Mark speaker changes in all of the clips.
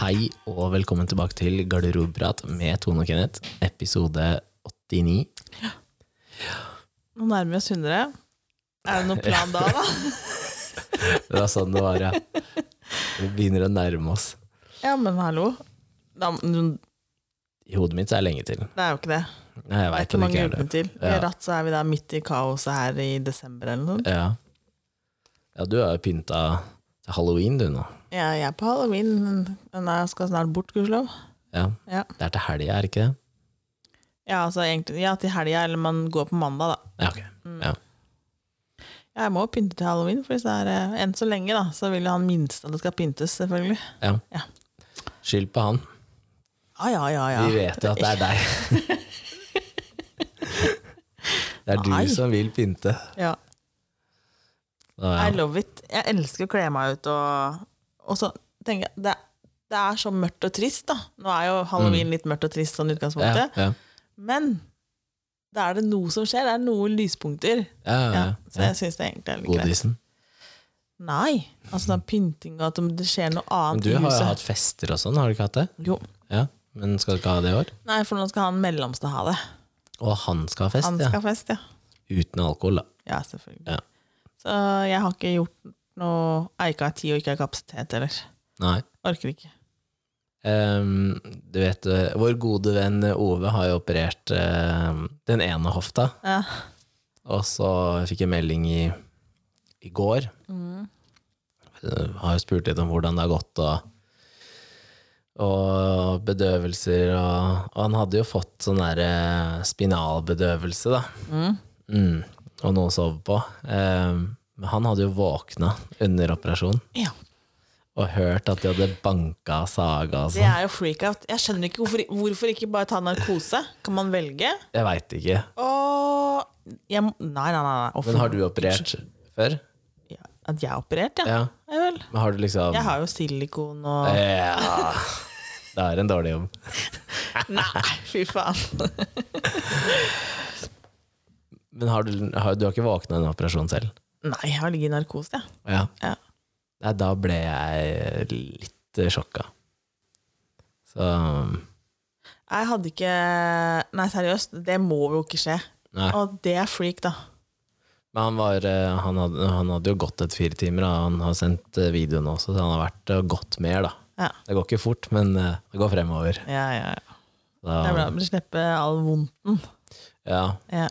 Speaker 1: Hei og velkommen tilbake til Garderobeprat med Tone og Kenneth, episode 89.
Speaker 2: Nå nærmer vi oss 100. Er det noen plan da, da?
Speaker 1: Det var sånn det var, ja. Vi begynner å nærme oss.
Speaker 2: Ja, men hallo. Da,
Speaker 1: I hodet mitt så er det lenge til.
Speaker 2: Det er jo ikke det.
Speaker 1: Nei, jeg
Speaker 2: Det er ikke mange ukene til. I
Speaker 1: Ja.
Speaker 2: ratt så er vi da midt i kaoset her i desember eller noe.
Speaker 1: Ja. ja, du har jo pynta til halloween, du nå.
Speaker 2: Ja, jeg er på halloween, men er- skal snart bort, gudskjelov.
Speaker 1: Ja.
Speaker 2: Ja.
Speaker 1: Det er til helga, er det ikke det?
Speaker 2: Ja, altså egentlig, ja, til helga, eller man går på mandag, da.
Speaker 1: Ja, ok. Ja.
Speaker 2: Ja, jeg må pynte til halloween, for hvis det er eh, enn så lenge, da, så vil han minst at det skal pyntes, selvfølgelig.
Speaker 1: ja.
Speaker 2: Ja.
Speaker 1: Skyld på han.
Speaker 2: Ja, ja, ja, ja.
Speaker 1: Vi vet jo at det er deg. det er du som vil pynte.
Speaker 2: Ja. I love it. Jeg elsker å kle meg ut og, og så tenker jeg det, det er så mørkt og trist, da. Nå er jo halloween litt mørkt og trist sånn utgangspunktet.
Speaker 1: Ja, ja.
Speaker 2: men da er det noe som skjer. Det er noen lyspunkter.
Speaker 1: Ja,
Speaker 2: så jeg syns det egentlig er litt greit.
Speaker 1: Godisen.
Speaker 2: Nei. Altså den pynting og at det skjer noe annet
Speaker 1: Men
Speaker 2: annet
Speaker 1: du har jo hatt fester og sånn, har du ikke hatt det?
Speaker 2: Jo.
Speaker 1: Ja, Men skal du ikke ha det i år?
Speaker 2: Nei, for nå skal han mellomste ha det.
Speaker 1: Og han skal ha fest,
Speaker 2: Han skal ha fest, ja.
Speaker 1: Uten alkohol, da.
Speaker 2: Ja, selvfølgelig.
Speaker 1: Ja.
Speaker 2: Så jeg har ikke gjort noe Jeg ikke har tid og ikke har kapasitet heller.
Speaker 1: Nei.
Speaker 2: Orker ikke.
Speaker 1: Um, du vet, eh, vår gode venn Ove har jo operert uh, den ene hofta,
Speaker 2: Ja.
Speaker 1: og så fikk jeg melding i, i går.
Speaker 2: Mm.
Speaker 1: Jeg har jo spurt litt om hvordan det har gått, og, og bedøvelser, og, og han hadde jo fått sånn der eh, spinalbedøvelse, da.
Speaker 2: Mm.
Speaker 1: Mm, og noe å sove på. Ehm, men han hadde jo våkna under operasjonen
Speaker 2: ja.
Speaker 1: og hørt at de hadde banka saga og
Speaker 2: Det
Speaker 1: sånn.
Speaker 2: er jo freak-out. Jeg skjønner ikke hvorfor, hvorfor ikke bare ta narkose. Kan man velge?
Speaker 1: Jeg veit ikke.
Speaker 2: Og jeg, Nei, nei, nei. nei.
Speaker 1: Men har du operert før?
Speaker 2: Ja, at jeg har operert, ja.
Speaker 1: Ja.
Speaker 2: ja.
Speaker 1: Men har du liksom
Speaker 2: Jeg har jo silikon og
Speaker 1: Ja. Det er en dårlig jobb.
Speaker 2: Nei, fy faen.
Speaker 1: Men har du, har, du har ikke våkna under operasjonen selv?
Speaker 2: Nei, jeg har ligget i narkose, jeg.
Speaker 1: Ja.
Speaker 2: Ja.
Speaker 1: Nei, da ble jeg litt sjokka. Så
Speaker 2: Jeg hadde ikke Nei, seriøst, det må jo ikke skje.
Speaker 1: Nei.
Speaker 2: Og det er freak, da.
Speaker 1: Men han, var, eh, han, hadde, han hadde jo gått et fire timer, og han har sendt eh, videoen også, så han har vært og gått mer, da.
Speaker 2: Ja,
Speaker 1: Det går ikke fort, men eh, det går fremover.
Speaker 2: ja, ja. ja.
Speaker 1: Da,
Speaker 2: Det er bra. å slippe all vondten.
Speaker 1: ja.
Speaker 2: Ja.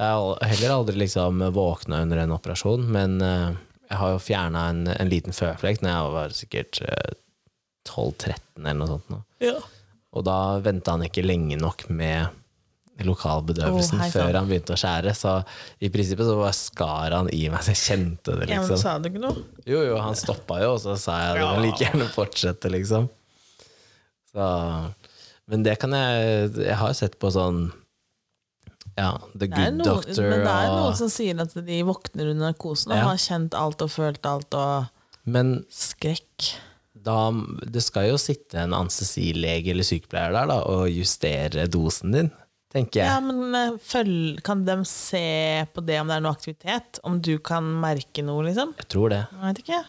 Speaker 1: Jeg har heller aldri liksom våkna under en operasjon, men eh, jeg har jo fjerna en, en liten føflekk når jeg var sikkert eh, 12-13 eller noe sånt. Nå.
Speaker 2: ja.
Speaker 1: Og da venta han ikke lenge nok med lokalbedøvelsen
Speaker 2: oh,
Speaker 1: før han begynte å skjære, så i prinsippet så bare skar han i meg, så jeg kjente det,
Speaker 2: Ja, men
Speaker 1: liksom.
Speaker 2: sa du ikke noe?
Speaker 1: Jo, jo, han stoppa jo, og så sa jeg at
Speaker 2: Ja.
Speaker 1: like gjerne fortsette, liksom. Så, men det kan jeg Jeg har sett på sånn Ja, The Good
Speaker 2: noen,
Speaker 1: Doctor
Speaker 2: men det er
Speaker 1: og
Speaker 2: noen som sier at de våkner under narkosen og
Speaker 1: Ja.
Speaker 2: har kjent alt og følt alt og
Speaker 1: Men
Speaker 2: skrekk.
Speaker 1: da, det skal jo sitte en anestesilege eller sykepleier der da, og justere dosen din, tenker jeg.
Speaker 2: Ja, men følg, kan de se på det om det er noe aktivitet? Om du kan merke noe, liksom?
Speaker 1: Jeg tror det.
Speaker 2: Jeg vet ikke.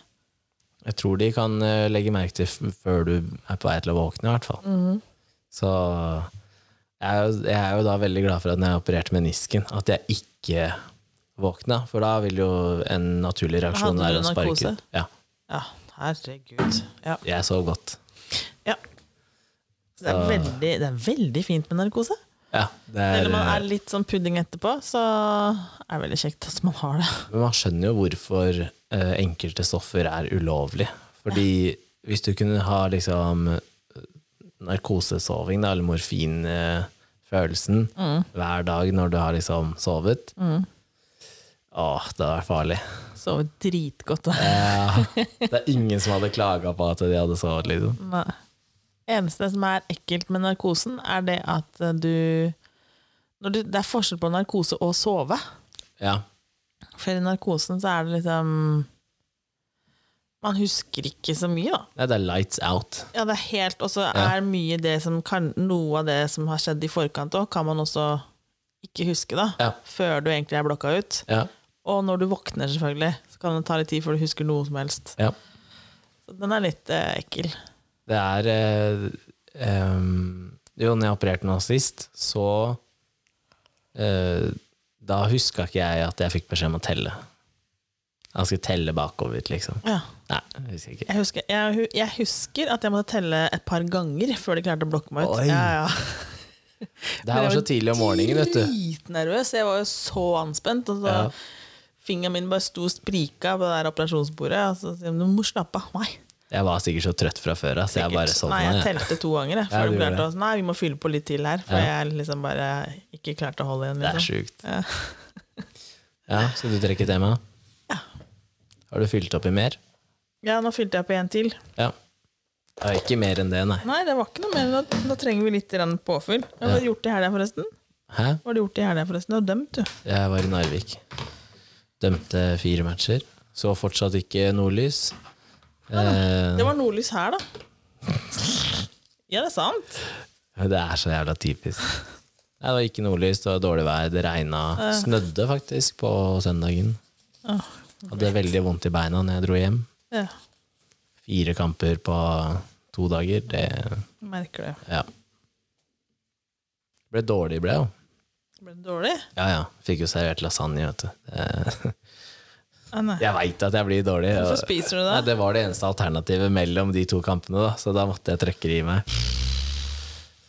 Speaker 1: Jeg tror de kan eh, legge merke til før du er på vei til å våkne, i hvert fall.
Speaker 2: Mhm.
Speaker 1: Så jeg er, jo, jeg er jo da veldig glad for at når jeg opererte menisken, at jeg ikke våkna, for da vil jo en naturlig reaksjon være å sparke ut. Ja,
Speaker 2: Ja, herregud. Ja.
Speaker 1: jeg sov godt.
Speaker 2: ja. Det, er veldig, det er veldig fint med narkose.
Speaker 1: Ja, det
Speaker 2: Selv om man er litt sånn pudding etterpå, så er det veldig kjekt at man har det.
Speaker 1: Men man skjønner jo hvorfor eh, enkelte stoffer er ulovlig. Fordi hvis du kunne ha liksom narkosesoving, eller morfinfølelsen, hver dag når du har liksom sovet Åh, det vært farlig.
Speaker 2: Sover dritgodt. da.
Speaker 1: Ja, det er ingen som hadde klaga på at de hadde sovet, liksom.
Speaker 2: Nei. Eneste som er ekkelt med narkosen, er det at eh, du, du Det er forskjell på narkose og sove.
Speaker 1: Ja.
Speaker 2: For i narkosen så er det liksom Man husker ikke så mye, da.
Speaker 1: Nei, det er lights out.
Speaker 2: Ja, det er helt Og så
Speaker 1: Ja.
Speaker 2: er mye det som kan Noe av det som har skjedd i forkant òg, kan man også ikke huske, da.
Speaker 1: Ja.
Speaker 2: Før du egentlig er blokka ut.
Speaker 1: Ja.
Speaker 2: Og når du våkner, selvfølgelig, så kan det ta litt tid før du husker noe som helst.
Speaker 1: Ja.
Speaker 2: Så den er litt eh, ekkel.
Speaker 1: Det er eh, um, Jo, når jeg opererte nå sist, så eh, Da huska ikke jeg at jeg fikk beskjed om å telle. Han skulle telle bakover, liksom.
Speaker 2: Ja.
Speaker 1: Nei, jeg husker ikke.
Speaker 2: Jeg husker, jeg, jeg husker at jeg måtte telle et par ganger før de klarte å blokke meg ut. Ja, ja.
Speaker 1: Det her var så tidlig om morgenen, vet du.
Speaker 2: Dritnervøs. Jeg var jo så anspent. Og så
Speaker 1: Ja.
Speaker 2: Fingeren min bare sto sprika på det der operasjonsbordet. Og så sier de, du må slappe av. Nei.
Speaker 1: Jeg var sikkert så trøtt fra før av, så jeg bare
Speaker 2: Nei, jeg
Speaker 1: jeg.
Speaker 2: telte to ganger. Jeg, før de klarte å Nei, vi må fylle på litt til her. For jeg liksom bare ikke klarte å holde igjen.
Speaker 1: Det er
Speaker 2: Liksom.
Speaker 1: sjukt.
Speaker 2: Ja.
Speaker 1: Skal du trekke tema?
Speaker 2: Ja.
Speaker 1: Har du fylt opp i mer?
Speaker 2: ja, nå fylte jeg på en til.
Speaker 1: Ja. Det er ikke mer enn det, nei.
Speaker 2: Nei, det var ikke noe mer. Da, da trenger vi litt grann påfyll. Hva har du gjort i helga, forresten?
Speaker 1: Hæ?
Speaker 2: Hva har du gjort i helga, forresten? Du har dømt, du.
Speaker 1: Jeg var i Narvik. Dømte fire matcher. Så fortsatt ikke nordlys. Eh,
Speaker 2: Det var nordlys her, da. Ja, det er sant.
Speaker 1: det er så jævla typisk. Det var ikke nordlys, det var dårlig vær, det regna. Snødde faktisk på søndagen. Hadde veldig vondt i beina når jeg dro hjem.
Speaker 2: ja,
Speaker 1: Fire kamper på to dager, det
Speaker 2: merker det.
Speaker 1: Ja. Ble dårlig, ble jeg jo.
Speaker 2: Ble det dårlig?
Speaker 1: Ja ja. Fikk jo servert lasagne, vet du. Det-
Speaker 2: Ah.
Speaker 1: Jeg veit at jeg blir dårlig. og-
Speaker 2: Hvorfor spiser du det?
Speaker 1: Nei, det var det eneste alternativet mellom de to kampene, da, så da måtte jeg trekke det i meg.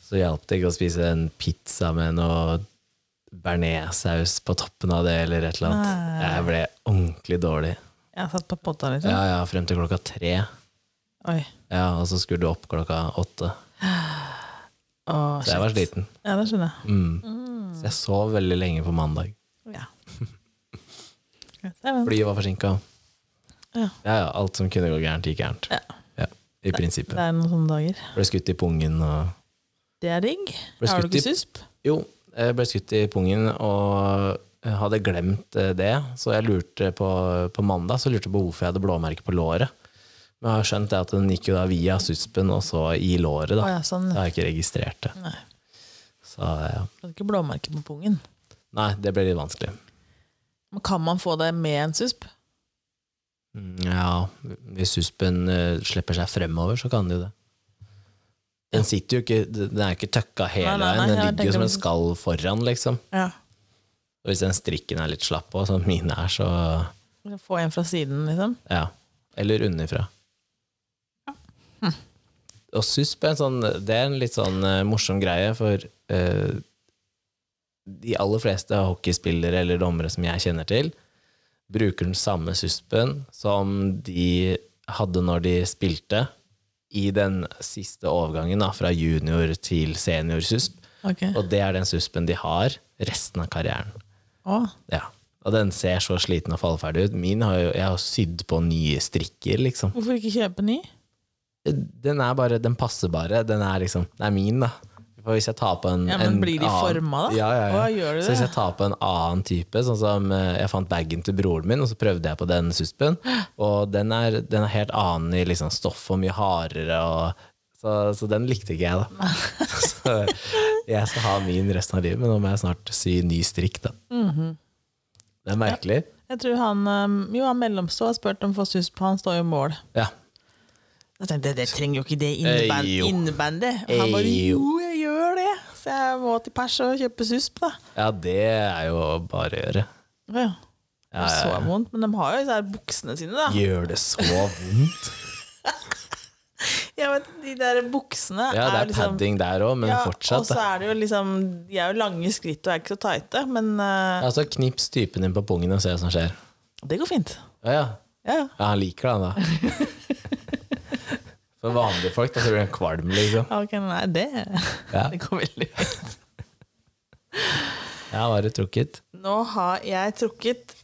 Speaker 1: Så hjalp det ikke å spise en pizza med noe bearnéssaus på toppen av det, eller et eller annet.
Speaker 2: Nei.
Speaker 1: Jeg ble ordentlig dårlig.
Speaker 2: Jeg satt på potta, liksom.
Speaker 1: Ja, ja, frem til klokka tre.
Speaker 2: Oi.
Speaker 1: Ja, Og så skulle du opp klokka åtte.
Speaker 2: Åh,
Speaker 1: Så jeg var sliten.
Speaker 2: Ja, det skjønner jeg.
Speaker 1: Mm. Så jeg sov veldig lenge på mandag.
Speaker 2: Ja. Det.
Speaker 1: Flyet var forsinka.
Speaker 2: Ja.
Speaker 1: Ja, ja, alt som kunne gå gærent, gikk gærent.
Speaker 2: Ja.
Speaker 1: Ja, I prinsippet.
Speaker 2: Det er noen sånne dager.
Speaker 1: Ble skutt i pungen og
Speaker 2: Det er digg. Har du ikke susp?
Speaker 1: Jo, jeg ble skutt i pungen og jeg hadde glemt eh, det, så jeg lurte på, på mandag så lurte jeg på hvorfor jeg hadde blåmerke på låret. Men jeg har skjønt det at den gikk jo da via suspen og så i låret.
Speaker 2: da.
Speaker 1: da.
Speaker 2: ja, sånn.
Speaker 1: Jeg har ikke registrert det.
Speaker 2: Nei.
Speaker 1: Så ja.
Speaker 2: Du hadde ikke blåmerke på pungen.
Speaker 1: Nei, det ble litt vanskelig.
Speaker 2: Men kan man få det med en susp?
Speaker 1: Mm, Ja, hvis suspen eh, slipper seg fremover, så kan det jo det. Den sitter jo ikke Den er ikke tøkka hele
Speaker 2: Nei, nei, nei,
Speaker 1: den ligger jo som en skall foran, liksom.
Speaker 2: Ja.
Speaker 1: Og hvis den strikken er litt slapp òg, som mine er, så
Speaker 2: Få en fra siden, liksom?
Speaker 1: ja. Eller underfra. Ja. Og susp er en sånn Det er en litt sånn uh, morsom greie, for uh, de aller fleste hockeyspillere eller dommere som jeg kjenner til, bruker den samme suspen som de hadde når de spilte i den siste overgangen, da, fra junior til senior-susp.
Speaker 2: Okay.
Speaker 1: Og det er den suspen de har resten av karrieren. Ja. Og den ser så sliten og falleferdig ut. Min har jo, jeg har sydd på nye strikker, liksom.
Speaker 2: hvorfor ikke kjøpe ny?
Speaker 1: Den er bare, den passer bare. Den er liksom, den er min, da. For hvis jeg tar på en
Speaker 2: Ja, men blir de forma, da?
Speaker 1: Ja, ja, ja.
Speaker 2: Hva gjør du
Speaker 1: Så hvis jeg tar på en annen type, sånn som eh, jeg fant bagen til broren min, og så prøvde jeg på den suspen, og den er, den er helt annen i liksom stoff og mye hardere, og, så, så den likte ikke jeg, da. så jeg skal ha min resten av livet, men nå må jeg snart sy ny strikk, da.
Speaker 2: Mhm.
Speaker 1: Det er merkelig.
Speaker 2: Jeg tror han um, Jo, han mellomstå har spurt om å få susp, han står jo i mål.
Speaker 1: Ja.
Speaker 2: Jeg tenkte, det, det trenger jo ikke det Innebandet
Speaker 1: jo.
Speaker 2: Og han bare
Speaker 1: Eh, jo.
Speaker 2: jeg. Så jeg må til pers og kjøpe susp, da.
Speaker 1: ja, det er jo bare å gjøre.
Speaker 2: Ja.
Speaker 1: Ja,
Speaker 2: Det er så vondt, men de har jo disse her buksene sine, da.
Speaker 1: Gjør det så vondt?
Speaker 2: Ja, men de der buksene
Speaker 1: Ja, det
Speaker 2: er
Speaker 1: er
Speaker 2: liksom
Speaker 1: padding der òg, men
Speaker 2: ja,
Speaker 1: fortsatt.
Speaker 2: Og så er det jo liksom De er jo lange skritt og er ikke så tighte, men uh,
Speaker 1: Altså, knips typen din på pungen og se hva som skjer.
Speaker 2: det går fint.
Speaker 1: Ja, ja.
Speaker 2: Ja, ja.
Speaker 1: ja han liker det, han da. For vanlige folk da så blir han kvalm, liksom.
Speaker 2: Ok, nei, det,
Speaker 1: Ja,
Speaker 2: det går veldig fint.
Speaker 1: ja hva har det trukket?
Speaker 2: Nå har jeg trukket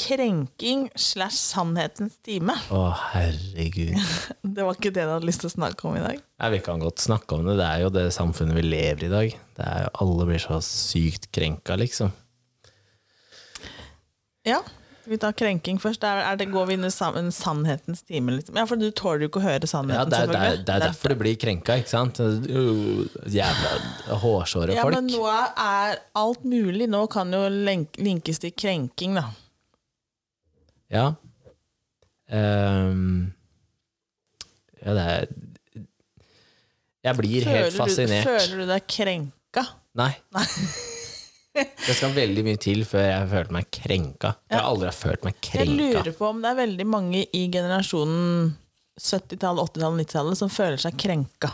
Speaker 2: krenking slash sannhetens time.
Speaker 1: Å, herregud.
Speaker 2: Det var ikke det du hadde lyst til å snakke om i dag.
Speaker 1: Nei, vi kan godt snakke om det. Det er jo det samfunnet vi lever i i dag. Det er jo, alle blir så sykt krenka, liksom.
Speaker 2: Ja, vi tar krenking først. Er, er det, går vi inn i en sannhetens time? Liksom? Ja, for du tåler jo ikke å høre
Speaker 1: Ja,
Speaker 2: sannheten,
Speaker 1: det, er, det, er, det er derfor du blir krenka, ikke sant? Jævla hårsåre folk.
Speaker 2: Ja, men nå er alt mulig. Nå kan jo linkes til krenking, da.
Speaker 1: Ja. Um, ja, det er Jeg blir helt
Speaker 2: fascinert. du, føler du deg krenka?
Speaker 1: Nei. Det skal veldig mye til før jeg følte meg krenka. Jeg har aldri følt meg krenka.
Speaker 2: Jeg lurer på om det er veldig mange i generasjonen 70-tallet, 80-tallet, 90-tallet som føler seg krenka.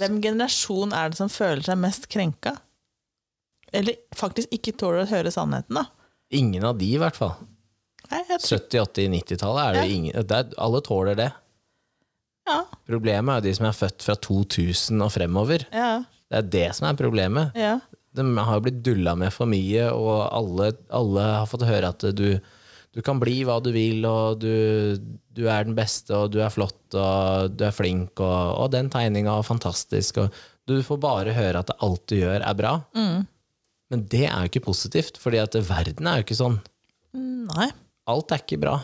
Speaker 2: Hvem generasjon er det som føler seg mest krenka? Eller faktisk ikke tåler å høre sannheten, da?
Speaker 1: Ingen av de, i hvert fall.
Speaker 2: Nei, tror
Speaker 1: 70-, 80-, 90-tallet er det
Speaker 2: Ja.
Speaker 1: ingen det er, Alle tåler det.
Speaker 2: Ja.
Speaker 1: Problemet er jo de som er født fra 2000 og fremover.
Speaker 2: Ja.
Speaker 1: Det er det som er problemet.
Speaker 2: ja.
Speaker 1: De har jo blitt dulla med for mye, og alle, alle har fått høre at du, du kan bli hva du vil, og du, du er den beste, og du er flott, og du er flink, og, og den tegninga var fantastisk. Og du får bare høre at alt du gjør, er bra. Men det er jo ikke positivt, fordi at verden er jo ikke sånn.
Speaker 2: Nei.
Speaker 1: Alt er ikke bra.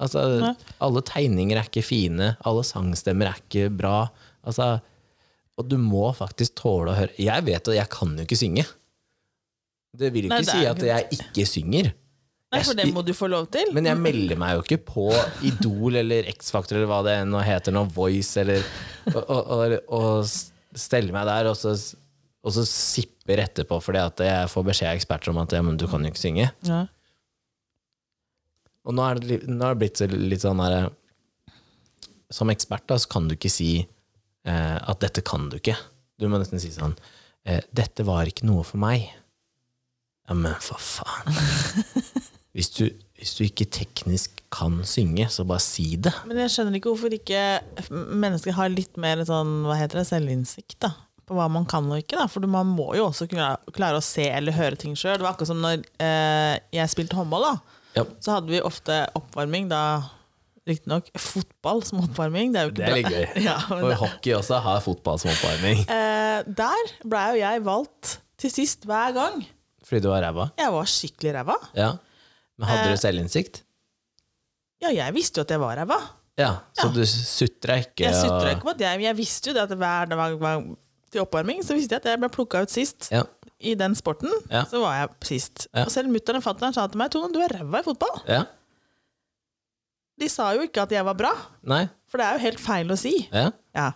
Speaker 1: Altså,
Speaker 2: Nei.
Speaker 1: alle tegninger er ikke fine, alle sangstemmer er ikke bra. Altså, og du må faktisk tåle å høre Jeg vet at jeg kan jo ikke synge. Det vil ikke
Speaker 2: Nei, det
Speaker 1: si at jeg ikke synger.
Speaker 2: Nei, for det må du få lov til.
Speaker 1: Men jeg melder meg jo ikke på Idol eller X-Factor eller hva det nå heter noe Voice eller Og, og, og, og steller meg der, og så, og så sipper etterpå fordi at jeg får beskjed av eksperter om at ja, men du kan jo ikke synge.
Speaker 2: Ja.
Speaker 1: Og nå er det, nå er det blitt litt sånn der Som ekspert da, så kan du ikke si eh, at dette kan du ikke. Du må nesten si sånn eh, Dette var ikke noe for meg. Ja, men for faen. Hvis du, hvis du ikke teknisk kan synge, så bare si det.
Speaker 2: Men jeg skjønner ikke hvorfor ikke mennesker har litt mer sånn, hva heter det, selvinnsikt da, på hva man kan og ikke. Da. For man må jo også kunne klare å se eller høre ting sjøl. Det var akkurat som når eh, jeg spilte håndball. da.
Speaker 1: Ja.
Speaker 2: Så hadde vi ofte oppvarming, da riktignok fotball som oppvarming. Det er jo ikke
Speaker 1: Det er litt gøy.
Speaker 2: Ja,
Speaker 1: For
Speaker 2: det,
Speaker 1: hockey også har fotball som oppvarming.
Speaker 2: eh, der blei jo jeg valgt til sist hver gang.
Speaker 1: Fordi du var ræva.
Speaker 2: Jeg var skikkelig ræva.
Speaker 1: Ja. Men hadde
Speaker 2: Eh.
Speaker 1: du selvinnsikt?
Speaker 2: Ja, jeg visste jo at jeg var ræva.
Speaker 1: Ja, så
Speaker 2: Ja.
Speaker 1: du sutra ikke?
Speaker 2: Jeg sutra ikke på at jeg, visste jo det at hver var til oppvarming, så visste jeg at jeg ble plukka ut sist.
Speaker 1: Ja.
Speaker 2: I den sporten
Speaker 1: Ja.
Speaker 2: så var jeg sist.
Speaker 1: Ja.
Speaker 2: Og selv mutter'n og fatter'n sa til meg Tone, du er ræva i fotball.
Speaker 1: ja.
Speaker 2: De sa jo ikke at jeg var bra,
Speaker 1: Nei?
Speaker 2: for det er jo helt feil å si.
Speaker 1: Ja.
Speaker 2: Ja.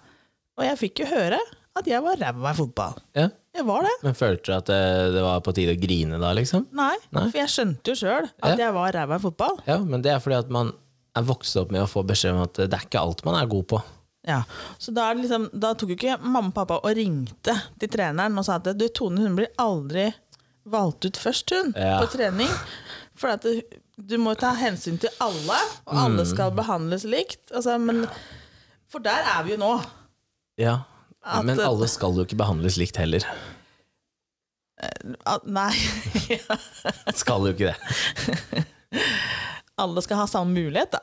Speaker 2: Og jeg fikk jo høre at jeg var ræva i fotball.
Speaker 1: ja.
Speaker 2: Jeg var det.
Speaker 1: Men følte du at det, det var på tide å grine da, liksom?
Speaker 2: Nei,
Speaker 1: Nei.
Speaker 2: for jeg skjønte jo sjøl at
Speaker 1: Ja.
Speaker 2: jeg var ræva i fotball.
Speaker 1: Ja, men det er fordi at man er vokst opp med å få beskjed om at det er ikke alt man er god på.
Speaker 2: Ja. Så da, er det liksom, da tok jo ikke mamma og pappa og ringte til treneren og sa at du, Tone hun blir aldri valgt ut først, hun,
Speaker 1: Ja.
Speaker 2: på trening. For at du, du må ta hensyn til alle, og alle
Speaker 1: Mm.
Speaker 2: skal behandles likt. Altså, men, for der er vi jo nå.
Speaker 1: Ja,
Speaker 2: At-
Speaker 1: Men alle skal jo ikke behandles likt heller.
Speaker 2: At, nei,
Speaker 1: Skal jo ikke det.
Speaker 2: alle skal ha samme mulighet, da.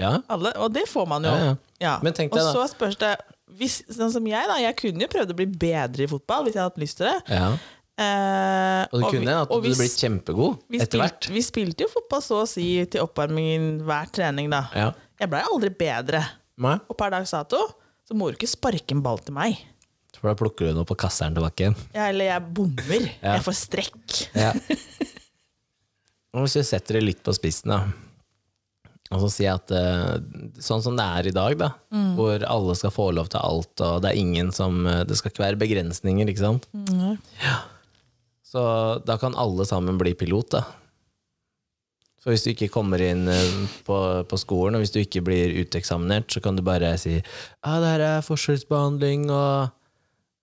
Speaker 1: Ja,
Speaker 2: Alle, og det får man jo.
Speaker 1: Ja, ja.
Speaker 2: Ja.
Speaker 1: Men tenk
Speaker 2: og
Speaker 1: deg da-
Speaker 2: så spørs det hvis, Sånn som jeg, da. Jeg kunne jo prøvd å bli bedre i fotball hvis jeg hadde hatt lyst til det.
Speaker 1: Ja.
Speaker 2: Eh,
Speaker 1: Og det kunne at du ble kjempegod etter hvert.
Speaker 2: vi spilte jo fotball så å si til oppvarmingen hver trening, da.
Speaker 1: Ja.
Speaker 2: Jeg blei aldri bedre.
Speaker 1: Nei,
Speaker 2: Og per dags dato så må du ikke sparke en ball til meg.
Speaker 1: For da plukker du noe på kasseren tilbake igjen.
Speaker 2: Ja, eller jeg bommer.
Speaker 1: Ja.
Speaker 2: Jeg får strekk.
Speaker 1: Ja. Hvis vi setter det litt på spissen, da, og så sier jeg at eh, sånn som det er i dag, da,
Speaker 2: Mm.
Speaker 1: hvor alle skal få lov til alt, og det er ingen som eh, Det skal ikke være begrensninger, ikke sant?
Speaker 2: Mm.
Speaker 1: Så da kan alle sammen bli pilot, da. For hvis du ikke kommer inn eh, på, på skolen, og hvis du ikke blir uteksaminert, så kan du bare si ja, det her er forskjellsbehandling, og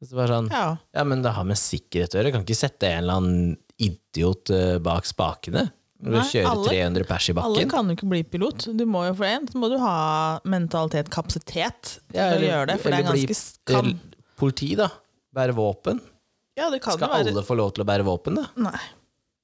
Speaker 1: så bare sånn,
Speaker 2: Ja.
Speaker 1: ja, men det har med sikkerhet å gjøre. Jeg kan ikke sette en eller annen idiot eh, bak spakene. Når du
Speaker 2: Nei,
Speaker 1: kjører
Speaker 2: alle-
Speaker 1: 300 pers i bakken.
Speaker 2: Alle kan jo ikke bli pilot. Du må jo for en så må du ha mentalitet, kapasitet til
Speaker 1: Ja,
Speaker 2: å
Speaker 1: eller-
Speaker 2: gjøre det. For det er ganske skam.
Speaker 1: Politi, da. Bære våpen.
Speaker 2: Ja, det kan
Speaker 1: Skal
Speaker 2: jo være
Speaker 1: alle få lov til å bære våpen, da?
Speaker 2: Nei.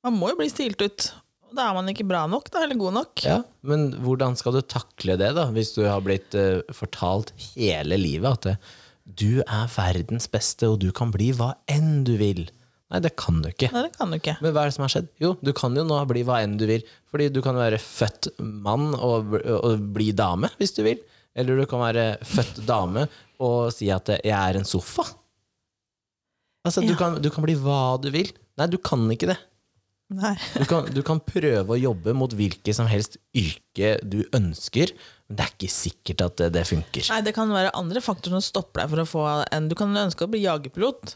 Speaker 2: Man må jo bli stilt ut. Og Da er man ikke bra nok, da, eller god nok.
Speaker 1: Ja, Men hvordan skal du takle det, da? Hvis du har blitt eh, fortalt hele livet at eh, du er verdens beste, og du kan bli hva enn du vil. Nei, det kan du ikke.
Speaker 2: Nei, det kan du ikke.
Speaker 1: Men hva er det som har skjedd? Jo, du kan jo nå bli hva enn du vil. Fordi du kan være født mann og, og bli dame, hvis du vil. Eller du kan være født dame og si at eh, 'jeg er en sofa'. Altså, du,
Speaker 2: Ja.
Speaker 1: kan, du kan bli hva du vil. Nei, du kan ikke det.
Speaker 2: Nei.
Speaker 1: Du kan, du kan prøve å jobbe mot hvilket som helst yrke du ønsker, Men det er ikke sikkert at det, det funker.
Speaker 2: Nei, det kan være andre faktorer som stopper deg for å få en Du kan ønske å bli jagerpilot.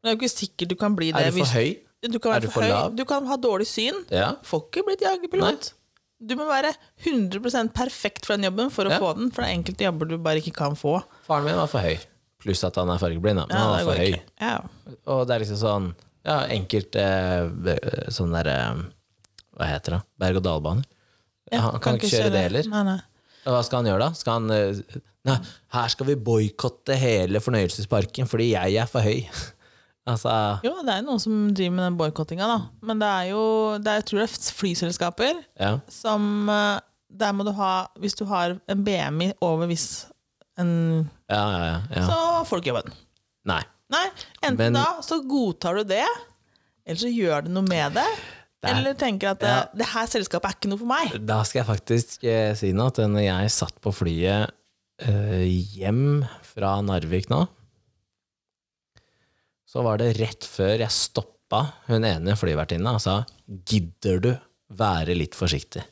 Speaker 2: Men det er jo ikke sikkert du kan bli det
Speaker 1: Er du for høy?
Speaker 2: Du kan være for
Speaker 1: for
Speaker 2: høy. Du kan ha dårlig syn.
Speaker 1: Ja.
Speaker 2: Får ikke blitt jagerpilot. Du må være 100% perfekt for den jobben for å
Speaker 1: Ja.
Speaker 2: få den. For det er enkelte jobber du bare ikke kan få.
Speaker 1: Faren min var for høy. Pluss at han er fargeblind. Men han er for høy.
Speaker 2: Ja.
Speaker 1: Og det er liksom sånn Ja, enkelt eh, sånn derre Hva heter det? Berg-og-dal-baner.
Speaker 2: Ja,
Speaker 1: han kan, ikke kjøre det heller.
Speaker 2: Nei, nei.
Speaker 1: Og Hva skal han gjøre da? Skal han eh, Nei, her skal vi boikotte hele fornøyelsesparken fordi jeg er for høy. altså
Speaker 2: Jo, det er noen som driver med den boikottinga, da. Men det er jo det er, Jeg tror det er flyselskaper
Speaker 1: Ja.
Speaker 2: som eh, Der må du ha Hvis du har en BMI over viss en,
Speaker 1: Ja, ja, ja.
Speaker 2: Så får du ikke jobben.
Speaker 1: Nei.
Speaker 2: Nei, enten
Speaker 1: Men-
Speaker 2: da så godtar du det, eller så gjør du noe med det.
Speaker 1: Det er-
Speaker 2: Eller tenker at det,
Speaker 1: Ja.
Speaker 2: det her selskapet er ikke noe for meg.
Speaker 1: Da skal jeg faktisk eh, si noe. At når jeg satt på flyet eh, hjem fra Narvik nå, så var det rett før jeg stoppa hun ene flyvertinna og sa 'gidder du være litt forsiktig'?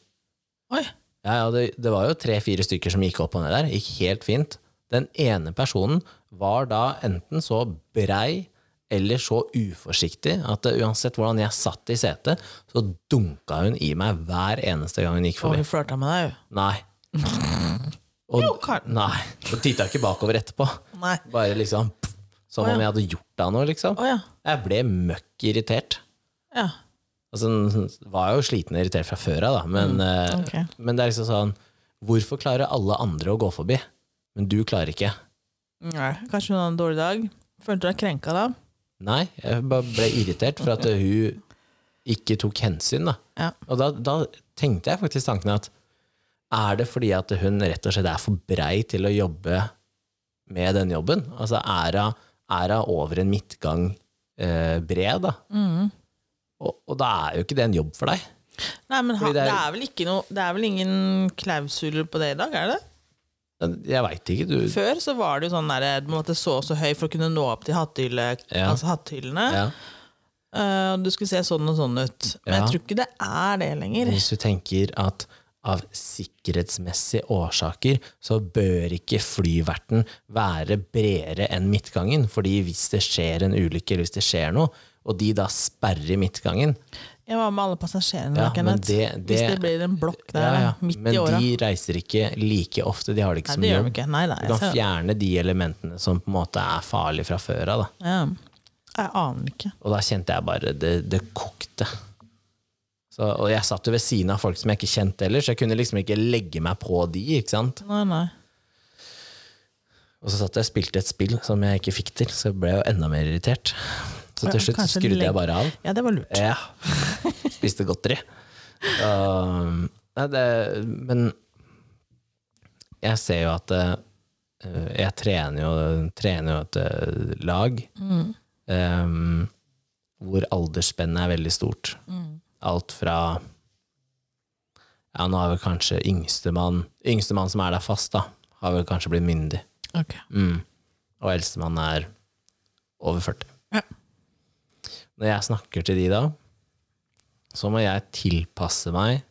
Speaker 2: Oi,
Speaker 1: Ja, ja, det, det var jo tre-fire stykker som gikk opp og ned der. Gikk helt fint. Den ene personen var da enten så brei eller så uforsiktig at uansett hvordan jeg satt i setet, så dunka hun i meg hver eneste gang hun gikk
Speaker 2: og
Speaker 1: forbi.
Speaker 2: hun flørta med deg, jo.
Speaker 1: Nei. Og,
Speaker 2: Jo, Karen.
Speaker 1: nei. Og titta ikke bakover etterpå.
Speaker 2: Nei.
Speaker 1: Bare liksom Som Som
Speaker 2: oh, ja.
Speaker 1: om jeg hadde gjort deg noe, liksom.
Speaker 2: Å ja.
Speaker 1: Jeg ble møkk irritert.
Speaker 2: ja.
Speaker 1: Altså, var jeg jo sliten og irritert fra før av, da, men, eh,
Speaker 2: Mm, okay.
Speaker 1: men det er liksom sånn Hvorfor klarer alle andre å gå forbi, men du klarer ikke?
Speaker 2: Nei, kanskje hun hadde en dårlig dag. Følte du deg krenka da?
Speaker 1: Nei, jeg bare ble irritert for at hun ikke tok hensyn, da.
Speaker 2: Ja.
Speaker 1: Og da, da tenkte jeg faktisk tanken at er det fordi at hun rett og slett er for brei til å jobbe med den jobben? Altså er hun, er hun over en midtgang eh, bred, da?
Speaker 2: Mm.
Speaker 1: Og, og da er jo ikke det en jobb for deg.
Speaker 2: Nei, men ha,
Speaker 1: det,
Speaker 2: det,
Speaker 1: det
Speaker 2: er...
Speaker 1: er-
Speaker 2: vel ikke noe Det er vel ingen klausuler på det i dag, er det?
Speaker 1: Jeg veit ikke, du.
Speaker 2: Før så var det jo sånn der du måtte så og så høy for å kunne nå opp til hattehylle,
Speaker 1: Ja.
Speaker 2: altså hattehyllene.
Speaker 1: Ja.
Speaker 2: Uh, du skulle se sånn og sånn ut. Men
Speaker 1: Ja.
Speaker 2: jeg tror ikke det er det lenger.
Speaker 1: Hvis du tenker at av sikkerhetsmessige årsaker så bør ikke flyverten være bredere enn midtgangen, fordi hvis det skjer en ulykke eller hvis det skjer noe, og de da sperrer midtgangen
Speaker 2: Jeg var med alle passasjerene.
Speaker 1: Ja, men det-
Speaker 2: Hvis
Speaker 1: det-
Speaker 2: det blir en blokk der
Speaker 1: ja, ja,
Speaker 2: midt
Speaker 1: Men
Speaker 2: i åra.
Speaker 1: de reiser ikke like ofte, de har det ikke
Speaker 2: Nei,
Speaker 1: som
Speaker 2: gjør de
Speaker 1: jobb.
Speaker 2: Nei, nei,
Speaker 1: Du kan fjerne de elementene som på en måte er farlige fra før av.
Speaker 2: Ja. Jeg aner ikke.
Speaker 1: Og da kjente jeg bare det, det kokte. Så, og jeg satt jo ved siden av folk som jeg ikke kjente ellers, så jeg kunne liksom ikke legge meg på de. ikke sant?
Speaker 2: Nei, nei.
Speaker 1: Og så satt jeg og spilte et spill som jeg ikke fikk til, så jeg ble jo enda mer irritert. Så til slutt
Speaker 2: kanskje
Speaker 1: skrudde jeg bare av.
Speaker 2: Ja, det var lurt.
Speaker 1: Ja. Spiste godteri. Uh, nei, det, men jeg ser jo at uh, Jeg trener jo, trener jo et uh, lag um, hvor aldersspennet er veldig stort. Alt fra Ja, nå har vel kanskje yngstemann Yngstemann som er der fast, da, har vel kanskje blitt myndig.
Speaker 2: Ok.
Speaker 1: Mm. Og eldstemann er over 40. Når jeg snakker til de da, så må jeg tilpasse meg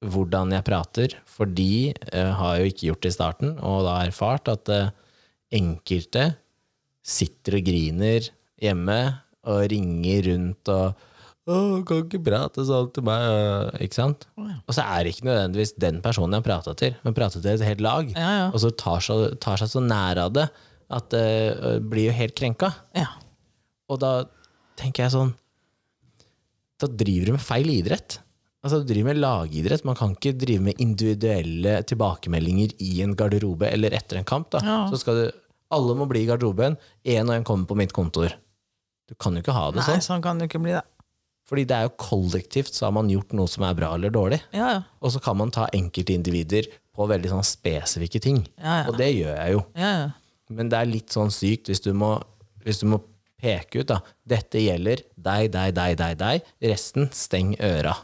Speaker 1: hvordan jeg prater, for de uh, har jo ikke gjort det i starten, og da erfart at uh, enkelte sitter og griner hjemme og ringer rundt og å, kan ikke prate sånn til meg, øh», ikke sant? Og så er det ikke nødvendigvis den personen jeg har prata til, men prata til et helt lag.
Speaker 2: Ja, ja.
Speaker 1: Og så tar seg, tar seg så nær av det at det uh, blir jo helt krenka.
Speaker 2: ja.
Speaker 1: Og da tenker jeg sånn Da driver du med feil idrett. Altså Du driver med lagidrett. Man kan ikke drive med individuelle tilbakemeldinger i en garderobe eller etter en kamp. da
Speaker 2: Ja.
Speaker 1: Så skal du Alle må bli i garderoben. Én og én kommer på mitt kontor. Du kan jo ikke ha det
Speaker 2: Nei,
Speaker 1: sånn.
Speaker 2: sånn kan det ikke bli, det.
Speaker 1: Fordi det er jo kollektivt så har man gjort noe som er bra eller dårlig.
Speaker 2: Ja, ja.
Speaker 1: Og så kan man ta enkeltindivider på veldig sånn spesifikke ting.
Speaker 2: Ja, ja.
Speaker 1: Og det gjør jeg jo.
Speaker 2: ja, ja.
Speaker 1: Men det er litt sånn sykt hvis du må, hvis du må peke ut da. Dette gjelder deg, deg, deg, deg, deg. Resten, steng øra.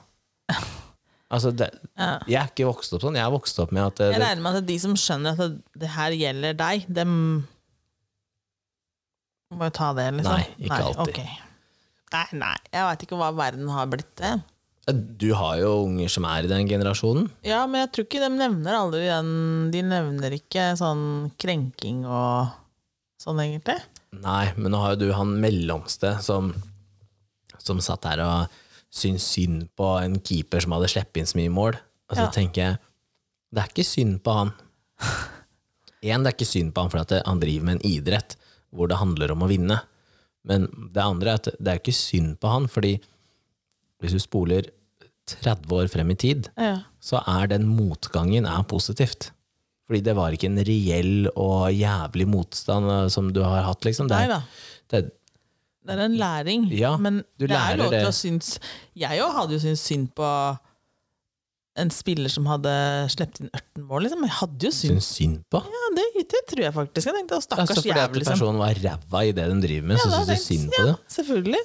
Speaker 1: Altså, det,
Speaker 2: Ja.
Speaker 1: jeg er ikke vokst opp sånn. Jeg er vokst opp med at det,
Speaker 2: Jeg regner med at de som skjønner at det, her gjelder deg, dem må jo ta det, liksom.
Speaker 1: Nei, ikke alltid.
Speaker 2: Okay. Nei, nei, jeg veit ikke hva verden har blitt. til.
Speaker 1: Du har jo unger som er i den generasjonen.
Speaker 2: Ja, men jeg tror ikke de nevner aldri den De nevner ikke sånn krenking og sånn, egentlig.
Speaker 1: Nei, men nå har jo du han mellomste som, som satt her og syntes synd på en keeper som hadde sluppet inn så mye mål. Og så
Speaker 2: Ja.
Speaker 1: tenker jeg, det er ikke synd på han. En, det er ikke synd på han fordi at han driver med en idrett hvor det handler om å vinne. Men det andre er at det er ikke synd på han, fordi hvis du spoler 30 år frem i tid,
Speaker 2: Ja.
Speaker 1: så er den motgangen er positivt. Fordi det var ikke en reell og jævlig motstand eh, som du har hatt, liksom. Det
Speaker 2: Nei da.
Speaker 1: det
Speaker 2: Det er en læring.
Speaker 1: Ja,
Speaker 2: men
Speaker 1: du
Speaker 2: det er lov til å synes Jeg òg hadde jo syntes synd på en spiller som hadde sluppet inn 18 mål. Liksom. Jeg hadde jo syntes
Speaker 1: syns synd på.
Speaker 2: Ja, det, det tror jeg faktisk. Jeg tenkte, å, stakkars
Speaker 1: Altså fordi at
Speaker 2: jævel, liksom.
Speaker 1: personen var ræva i det de driver med,
Speaker 2: Ja,
Speaker 1: så syns du synd på
Speaker 2: ja,
Speaker 1: det.
Speaker 2: Selvfølgelig.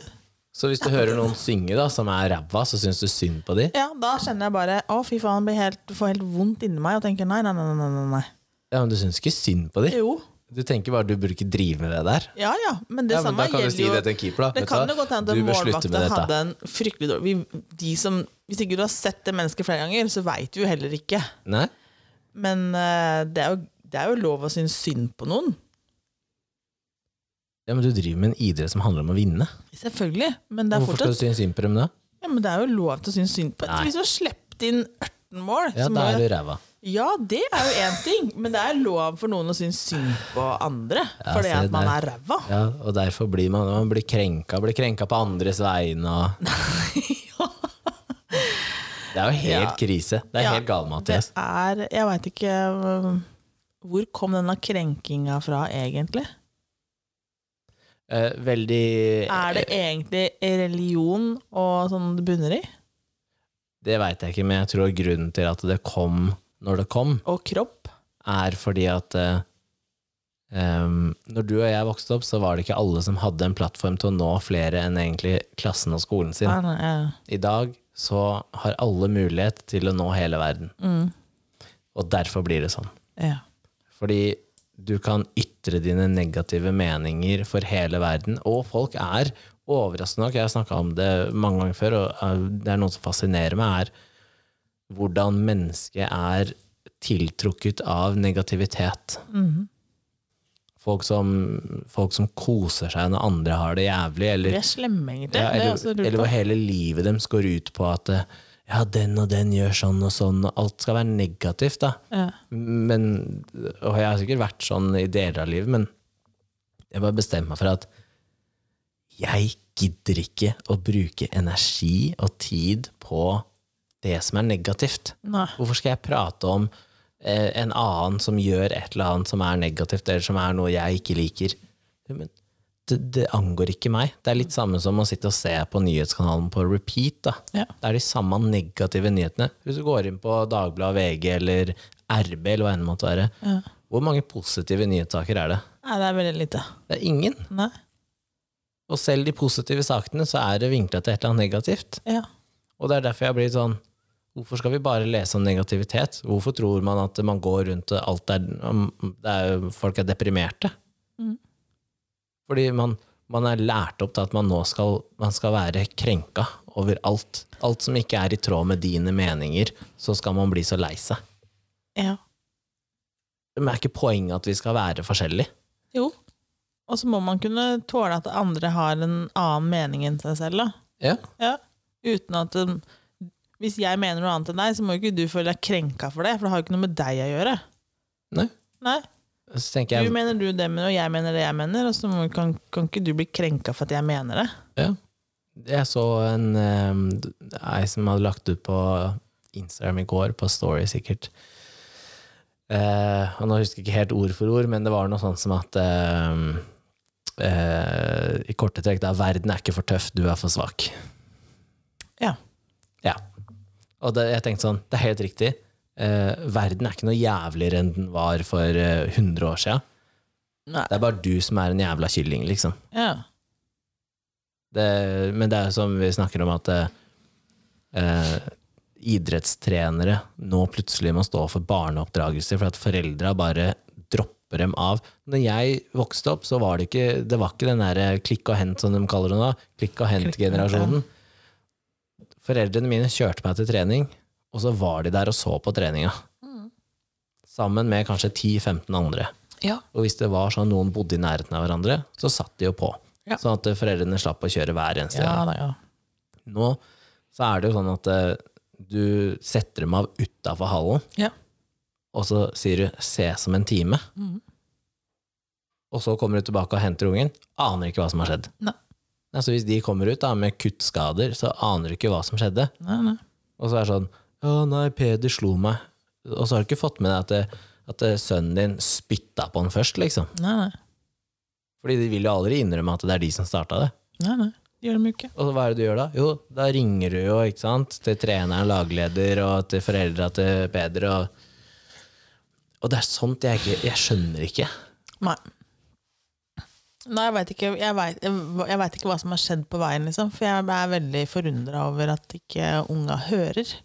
Speaker 1: Så hvis du hører noen synge da, som er ræva, så syns du synd på de.
Speaker 2: Ja, da kjenner jeg bare Å, fy faen, blir helt, får helt vondt inni meg og tenker nei, nei, nei. nei, nei.
Speaker 1: Ja, men du syns ikke synd på de.
Speaker 2: Jo.
Speaker 1: Du tenker bare du burde ikke drive med det der.
Speaker 2: Ja ja, men det
Speaker 1: Ja, men da kan du si det til en keeper, da.
Speaker 2: Det kan det godt hende at
Speaker 1: dette.
Speaker 2: hadde en fryktelig dårlig vi, de som, Hvis ikke du har sett det mennesket flere ganger, så veit du jo heller ikke.
Speaker 1: Nei?
Speaker 2: Men uh, det, er jo, det er jo lov å synes synd på noen.
Speaker 1: Ja, men du driver med en idrett som handler om å vinne.
Speaker 2: Selvfølgelig. Men det er
Speaker 1: Hvorfor skal
Speaker 2: fortsatt
Speaker 1: du synes synd på dem da?
Speaker 2: ja, men det er jo lov til å synes synd på
Speaker 1: Nei.
Speaker 2: Hvis du har sluppet inn 18 mål
Speaker 1: Ja, da er du ræva.
Speaker 2: Ja, det er jo én ting, men det er lov for noen å synes synd på andre.
Speaker 1: Ja,
Speaker 2: fordi
Speaker 1: se
Speaker 2: at man
Speaker 1: der.
Speaker 2: er ræva.
Speaker 1: Ja, og derfor blir man, man blir krenka, blir krenka på andres vegne og Det er jo helt
Speaker 2: Ja.
Speaker 1: krise. Det er
Speaker 2: Ja,
Speaker 1: helt gale,
Speaker 2: Det er Jeg veit ikke øh, Hvor kom denne krenkinga fra, egentlig?
Speaker 1: Eh, veldig
Speaker 2: Er det egentlig religion og sånn det bunner i?
Speaker 1: Det veit jeg ikke, men jeg tror grunnen til at det kom når det kom,
Speaker 2: Og kropp?
Speaker 1: er fordi at eh, em, når du og jeg vokste opp, så var det ikke alle som hadde en plattform til å nå flere enn egentlig klassen og skolen sin.
Speaker 2: Nei, nei, ja.
Speaker 1: I dag så har alle mulighet til å nå hele verden.
Speaker 2: Mm.
Speaker 1: Og derfor blir det sånn.
Speaker 2: ja.
Speaker 1: Fordi du kan ytre dine negative meninger for hele verden, og folk er overraskende nok, jeg har snakka om det mange ganger før, og eh, det er noe som fascinerer meg, er hvordan mennesket er tiltrukket av negativitet.
Speaker 2: Mhm.
Speaker 1: Folk som, folk som koser seg når andre har det jævlig,
Speaker 2: Eller,
Speaker 1: eller,
Speaker 2: er slemme, egentlig.
Speaker 1: ja,
Speaker 2: er
Speaker 1: eller, eller hvor hele livet deres går ut på at eh, ja, den og den gjør sånn og sånn, og alt skal være negativt, da.
Speaker 2: Ja.
Speaker 1: Men, og jeg har sikkert vært sånn i deler av livet, men jeg bare bestemmer meg for at jeg gidder ikke å bruke energi og tid på det som er negativt.
Speaker 2: Nei.
Speaker 1: Hvorfor skal jeg prate om eh, en annen som gjør et eller annet som er negativt, eller som er noe jeg ikke liker? Men det, det angår ikke meg. Det er litt samme som å sitte og se på nyhetskanalen på repeat. Da.
Speaker 2: Ja.
Speaker 1: Det er de samme negative nyhetene. Hvis du går inn på Dagbladet, VG eller RB, eller hva enn det måtte være,
Speaker 2: Ja.
Speaker 1: hvor mange positive nyhetssaker er det?
Speaker 2: Nei, det er veldig lite.
Speaker 1: Det er ingen.
Speaker 2: Nei.
Speaker 1: Og selv de positive sakene, så er det vinkla til et eller annet negativt.
Speaker 2: Ja.
Speaker 1: Og det er derfor jeg blir sånn Hvorfor skal vi bare lese om negativitet? Hvorfor tror man at man går rundt alt er, det er Folk er deprimerte? Fordi man, man er lært opp til at man nå skal, man skal være krenka over alt. Alt som ikke er i tråd med dine meninger, så skal man bli så lei seg.
Speaker 2: ja.
Speaker 1: Men er ikke poenget at vi skal være forskjellige?
Speaker 2: Jo. Og så må man kunne tåle at andre har en annen mening enn seg selv. Da.
Speaker 1: Ja.
Speaker 2: Ja. Uten at Hvis jeg mener noe annet enn deg, så må ikke du føle deg krenka for det, for det har jo ikke noe med deg å gjøre.
Speaker 1: Nei.
Speaker 2: Nei.
Speaker 1: Tenker
Speaker 2: Du mener du det, men og jeg mener det jeg mener, og så kan, kan ikke du bli krenka for at jeg mener det.
Speaker 1: Ja. Jeg så en um, ei som hadde lagt ut på Instagram i går, på Story sikkert. Eh, og nå husker jeg ikke helt ord for ord, men det var noe sånt som at eh, eh, I korte trekk da, verden er ikke for tøff, du er for svak.
Speaker 2: Ja.
Speaker 1: Ja. Og det, jeg tenkte sånn, det er helt riktig. Eh, verden er ikke noe jævligere enn den var for eh, 100 år siden. Det er bare du som er en jævla kylling, liksom.
Speaker 2: Ja.
Speaker 1: Det, men det er jo som vi snakker om at eh, eh, idrettstrenere nå plutselig må stå for barneoppdragelse for at foreldra bare dropper dem av. Når jeg vokste opp, så var det ikke, det var ikke den der klikk og hent som de kaller det nå. Klikk og hent-generasjonen. Foreldrene mine kjørte meg til trening, og så var de der og så på treninga. Sammen med kanskje 10-15 andre.
Speaker 2: Ja.
Speaker 1: Og hvis det var sånn noen bodde i nærheten av hverandre, så satt de jo på.
Speaker 2: Ja.
Speaker 1: Sånn at foreldrene slapp å kjøre hver eneste
Speaker 2: Ja,
Speaker 1: gang.
Speaker 2: ja.
Speaker 1: Nå så er det jo sånn at eh, du setter dem av utafor hallen,
Speaker 2: Ja.
Speaker 1: og så sier du 'se som en time'.
Speaker 2: Mm.
Speaker 1: Og så kommer du tilbake og henter ungen. Aner ikke hva som har skjedd.
Speaker 2: Nei.
Speaker 1: Altså Hvis de kommer ut da med kuttskader, så aner du ikke hva som skjedde.
Speaker 2: Nei, nei.
Speaker 1: Og så er det sånn 'Å nei, Peder slo meg'. Og så har du ikke fått med deg at, det, at det, sønnen din spytta på han først, liksom.
Speaker 2: nei, nei.
Speaker 1: Fordi de vil jo aldri innrømme at det er de som starta det.
Speaker 2: nei, nei. Gjør de ikke.
Speaker 1: Og hva er det du gjør da? Jo, da ringer du jo ikke sant? til treneren, lagleder, og til foreldra til Peder. Og, og det er sånt jeg ikke Jeg skjønner ikke.
Speaker 2: Nei. Nei, jeg veit ikke, jeg vet, jeg, jeg vet ikke hva som har skjedd på veien, liksom. For jeg er veldig forundra over at ikke unga hører.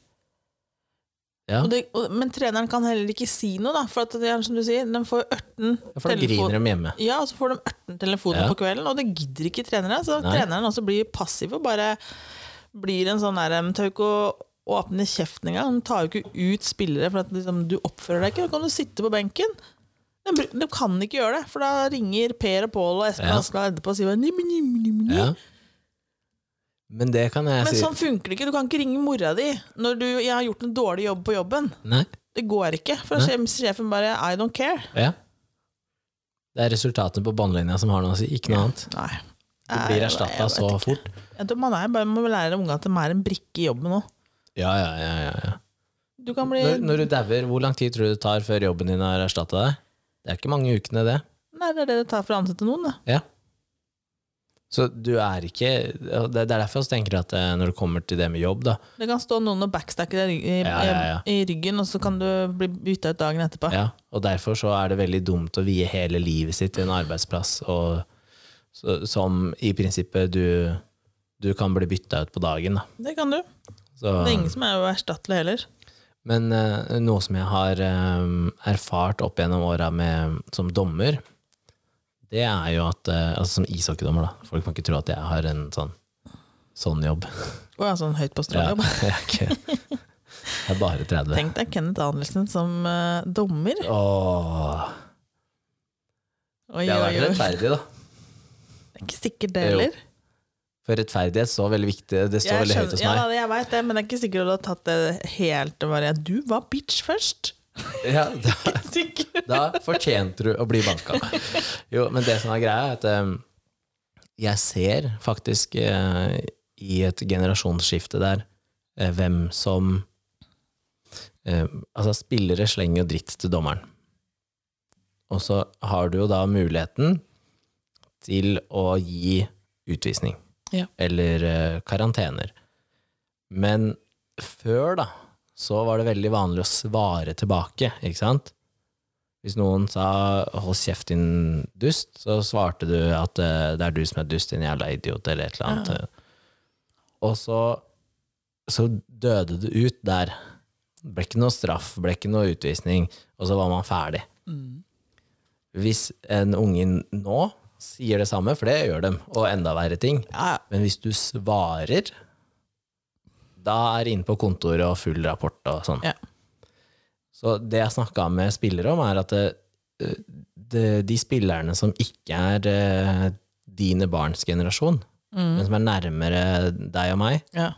Speaker 1: Ja,
Speaker 2: Og det, og, men treneren kan heller ikke si noe, da. For at det er som du sier, de får 18
Speaker 1: For da griner de hjemme.
Speaker 2: Ja, og så får de 18 telefoner
Speaker 1: Ja.
Speaker 2: på kvelden, og det gidder ikke trenere. Så
Speaker 1: Nei.
Speaker 2: treneren også blir passiv og bare blir en sånn der De tør ikke å åpne kjeften engang. De tar jo ikke ut spillere for at liksom, du oppfører deg ikke. Da kan du sitte på benken. De, de kan ikke gjøre det, for da ringer Per og Pål og Espen
Speaker 1: Ja.
Speaker 2: Askeladd etterpå og sier bare, «Nim, nim, nim, nim».
Speaker 1: Ja. Men det kan jeg
Speaker 2: Men
Speaker 1: si.
Speaker 2: sånn funker det ikke. Du kan ikke ringe mora di når du jeg har gjort en dårlig jobb på jobben.
Speaker 1: Nei.
Speaker 2: Det går ikke. For sier sjefen bare 'I don't care'.
Speaker 1: Ja. Det er resultatene på båndlinja som har noe å si, ikke noe annet.
Speaker 2: Nei.
Speaker 1: Du blir erstatta så
Speaker 2: ikke.
Speaker 1: fort.
Speaker 2: Jeg tror man er bare må lære unga at de er en brikke i jobben òg.
Speaker 1: Ja, ja, ja, ja, ja.
Speaker 2: Du bli
Speaker 1: Når, når du dauer, hvor lang tid tror du det tar før jobben din har erstatta deg? Det er ikke mange ukene, det.
Speaker 2: Nei, det er det det tar for å ansette noen. det.
Speaker 1: Ja. Så du er ikke Det er derfor jeg tenker at eh, når det kommer til det med jobb, da
Speaker 2: Det kan stå noen og backstacke deg i, i,
Speaker 1: Ja, ja, ja.
Speaker 2: i ryggen, og så kan du bli bytta ut dagen etterpå.
Speaker 1: ja, Og derfor så er det veldig dumt å vie hele livet sitt til en arbeidsplass og, så, som i prinsippet du, du kan bli bytta ut på dagen. Da.
Speaker 2: Det kan du.
Speaker 1: Så,
Speaker 2: Det er ingen som er uerstattelig heller.
Speaker 1: men uh, noe som jeg har um, erfart opp gjennom åra som dommer, det er jo at eh, Altså som ishockeydommer, da. Folk må ikke tro at jeg har en sånn, sånn jobb.
Speaker 2: Og ja, sånn høyt på
Speaker 1: Ja, jeg, er ikke, jeg er bare 30.
Speaker 2: Tenk deg Kenneth Andersen som uh, dommer.
Speaker 1: Åh,
Speaker 2: Oi,
Speaker 1: det hadde vært rettferdig, da.
Speaker 2: Det er ikke sikkert det heller.
Speaker 1: For rettferdighet står veldig viktig. Det står
Speaker 2: Jeg
Speaker 1: veldig høyt hos meg.
Speaker 2: Ja, jeg vet det, men det er ikke sikkert du har tatt det helt og bare Du var bitch først!
Speaker 1: Ja,
Speaker 2: det.
Speaker 1: Da fortjente du å bli banka. Jo, men det som er greia, er at eh, jeg ser faktisk eh, i et generasjonsskifte der eh, hvem som eh, Altså, spillere slenger jo dritt til dommeren. Og så har du jo da muligheten til å gi utvisning.
Speaker 2: Ja.
Speaker 1: Eller eh, karantener. Men før, da, så var det veldig vanlig å svare tilbake, ikke sant? Hvis noen sa 'hold kjeft, din dust', så svarte du at uh, 'det er du som er dust, din jævla idiot', eller et eller annet. Og så, så døde du ut der. Det ble ikke noe straff, ble ikke noe utvisning, og så var man ferdig.
Speaker 2: Mm.
Speaker 1: Hvis en unge nå sier det samme, for det gjør dem, og enda verre ting,
Speaker 2: Ja,
Speaker 1: men hvis du svarer, da er det inn på kontoret og full rapport og sånn.
Speaker 2: Ja.
Speaker 1: Så det jeg snakka med spillere om, er at det, de spillerne som ikke er eh, dine barns generasjon,
Speaker 2: Mm.
Speaker 1: men som er nærmere deg og meg,
Speaker 2: ja.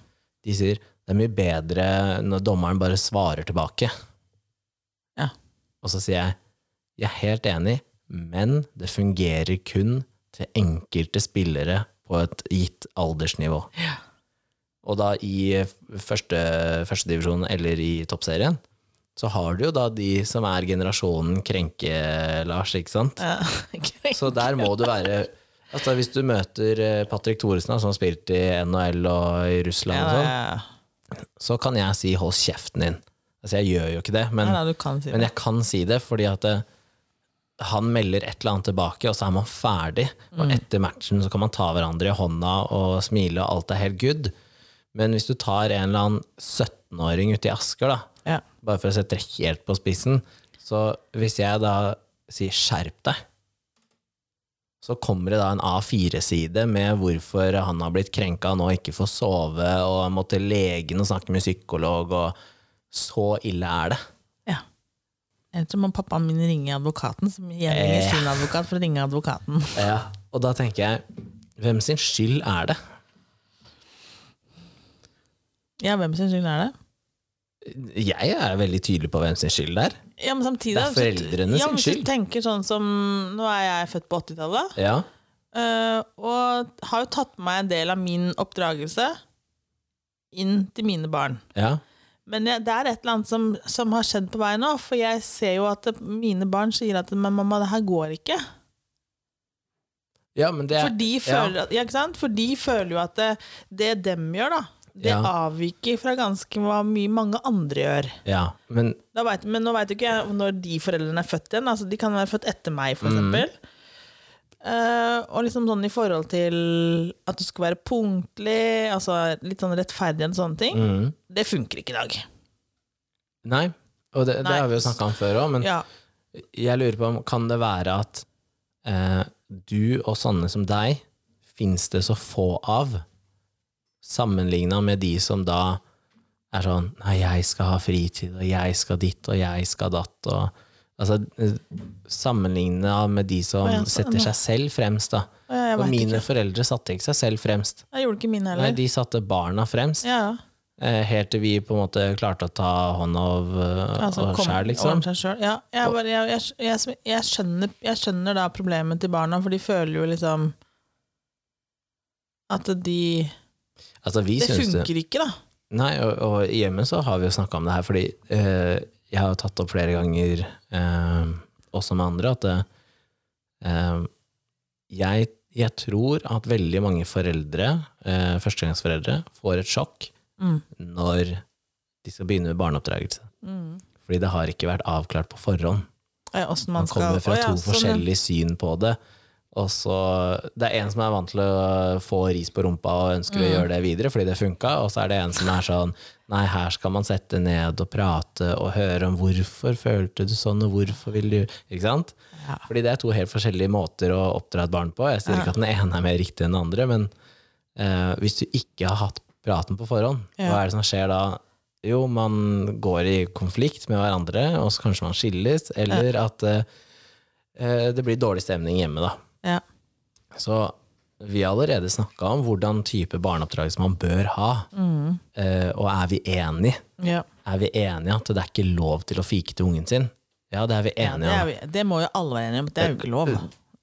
Speaker 1: de sier det er mye bedre når dommeren bare svarer tilbake.
Speaker 2: Ja.
Speaker 1: Og så sier jeg jeg er helt enig, men det fungerer kun til enkelte spillere på et gitt aldersnivå. Og da i første, førstedivisjon eller i toppserien, så har du jo da de som er generasjonen Krenke-Lars, ikke sant?
Speaker 2: ja. krenke.
Speaker 1: Så der må du være Altså Hvis du møter eh, Patrick Thoresen, som har spilt i NHL og i Russland, og
Speaker 2: Ja,
Speaker 1: sånn,
Speaker 2: ja, ja.
Speaker 1: så kan jeg si 'hold kjeften din'. Altså Jeg gjør jo ikke det, men,
Speaker 2: kan si
Speaker 1: men
Speaker 2: det.
Speaker 1: jeg kan si det fordi at det, han melder et eller annet tilbake, og så er man ferdig.
Speaker 2: Mm.
Speaker 1: Og etter matchen så kan man ta hverandre i hånda og smile, og alt er helt good. Men hvis du tar en eller annen 17-åring ute i Asker, da,
Speaker 2: Ja.
Speaker 1: bare for å sette det helt på spissen, så hvis jeg da sier 'skjerp deg', så kommer det da en A4-side med hvorfor han har blitt krenka og nå ikke får sove, og må til legen og snakke med psykolog, og så ille er det.
Speaker 2: Ja. Ellers så må pappaen min ringe advokaten, som igjen ringer
Speaker 1: Eh.
Speaker 2: sin advokat for å ringe advokaten.
Speaker 1: Ja. Og da tenker jeg, hvem sin skyld er det?
Speaker 2: Ja, hvem sin skyld er det?
Speaker 1: Jeg er veldig tydelig på hvem sin skyld det er.
Speaker 2: Ja, men samtidig
Speaker 1: Det er foreldrene
Speaker 2: ja,
Speaker 1: sin
Speaker 2: men Hvis
Speaker 1: skyld.
Speaker 2: du tenker sånn som Nå er jeg født på 80-tallet,
Speaker 1: Ja.
Speaker 2: eh, og har jo tatt med meg en del av min oppdragelse inn til mine barn.
Speaker 1: ja.
Speaker 2: Men jeg, det er et eller annet som, som har skjedd på vei nå, for jeg ser jo at mine barn sier at Men mamma, det her går ikke.
Speaker 1: Ja, men det er
Speaker 2: For de føler, ja. ja, ikke sant? For de føler jo at det, det dem gjør, da, det
Speaker 1: Ja.
Speaker 2: avviker fra ganske hva mye mange andre gjør.
Speaker 1: Ja, men
Speaker 2: vet, men nå veit jo ikke jeg når de foreldrene er født igjen. Altså, de kan være født etter meg, for
Speaker 1: Mm.
Speaker 2: Eh, og liksom sånn i forhold til at du skal være punktlig, altså litt sånn rettferdighet og sånne ting.
Speaker 1: mm,
Speaker 2: Det funker ikke i dag.
Speaker 1: Nei. Og det, det
Speaker 2: Nei.
Speaker 1: har vi jo snakka om før òg, men
Speaker 2: Ja.
Speaker 1: jeg lurer på om kan det være at uh, du og sånne som deg fins det så få av, sammenligna med de som da er sånn Nei, jeg skal ha fritid, og jeg skal ditt, og jeg skal datt, og Altså sammenligna med de som
Speaker 2: ja, sånn,
Speaker 1: setter seg selv fremst, da.
Speaker 2: Jeg, jeg
Speaker 1: Og mine
Speaker 2: ikke.
Speaker 1: foreldre satte ikke seg selv fremst.
Speaker 2: Jeg gjorde ikke mine
Speaker 1: Nei, de satte barna fremst.
Speaker 2: Ja,
Speaker 1: Eh, helt til vi på en måte klarte å ta hånd av uh,
Speaker 2: altså,
Speaker 1: oss sjæl, liksom.
Speaker 2: selv. Ja, jeg, bare, jeg, jeg, jeg, jeg, skjønner, jeg skjønner da problemet til barna, for de føler jo liksom at de
Speaker 1: Altså,
Speaker 2: Det
Speaker 1: funker det
Speaker 2: ikke, da.
Speaker 1: Nei, og, og hjemme så har vi jo snakka om det her, fordi eh, jeg har tatt opp flere ganger, eh, også med andre, at eh, jeg, jeg tror at veldig mange foreldre, eh, førstegangsforeldre, får et sjokk
Speaker 2: Mm.
Speaker 1: når de skal begynne med barneoppdragelse.
Speaker 2: Mm.
Speaker 1: Fordi det har ikke vært avklart på forhånd.
Speaker 2: Ja,
Speaker 1: Man
Speaker 2: man skal
Speaker 1: kommer fra
Speaker 2: Å, ja,
Speaker 1: to
Speaker 2: sånn,
Speaker 1: forskjellige syn på det. Og så, det er en som er vant til å få ris på rumpa og ønsker å
Speaker 2: Mm.
Speaker 1: gjøre det videre fordi det funka, og så er det en som er sånn Nei, her skal man sette ned og prate og høre om hvorfor følte du sånn, og hvorfor vil du Ikke sant?
Speaker 2: Ja.
Speaker 1: Fordi det er to helt forskjellige måter å oppdra et barn på. Jeg sier
Speaker 2: Ja.
Speaker 1: ikke at den ene er mer riktig enn den andre, men eh, hvis du ikke har hatt praten på forhånd,
Speaker 2: Ja.
Speaker 1: hva er det som skjer da? Jo, man går i konflikt med hverandre, og så kanskje man skilles, eller at eh, eh, det blir dårlig stemning hjemme, da.
Speaker 2: Ja.
Speaker 1: Så vi har allerede snakka om hvordan type barneoppdragelse man bør ha,
Speaker 2: Mm.
Speaker 1: eh, og er vi enige?
Speaker 2: Ja.
Speaker 1: Er vi enige at det er ikke lov til å fike til ungen sin? Ja, det er vi
Speaker 2: Ja, det,
Speaker 1: enige
Speaker 2: er
Speaker 1: om.
Speaker 2: vi, det må jo alle være enige om. Det er jo ikke lov.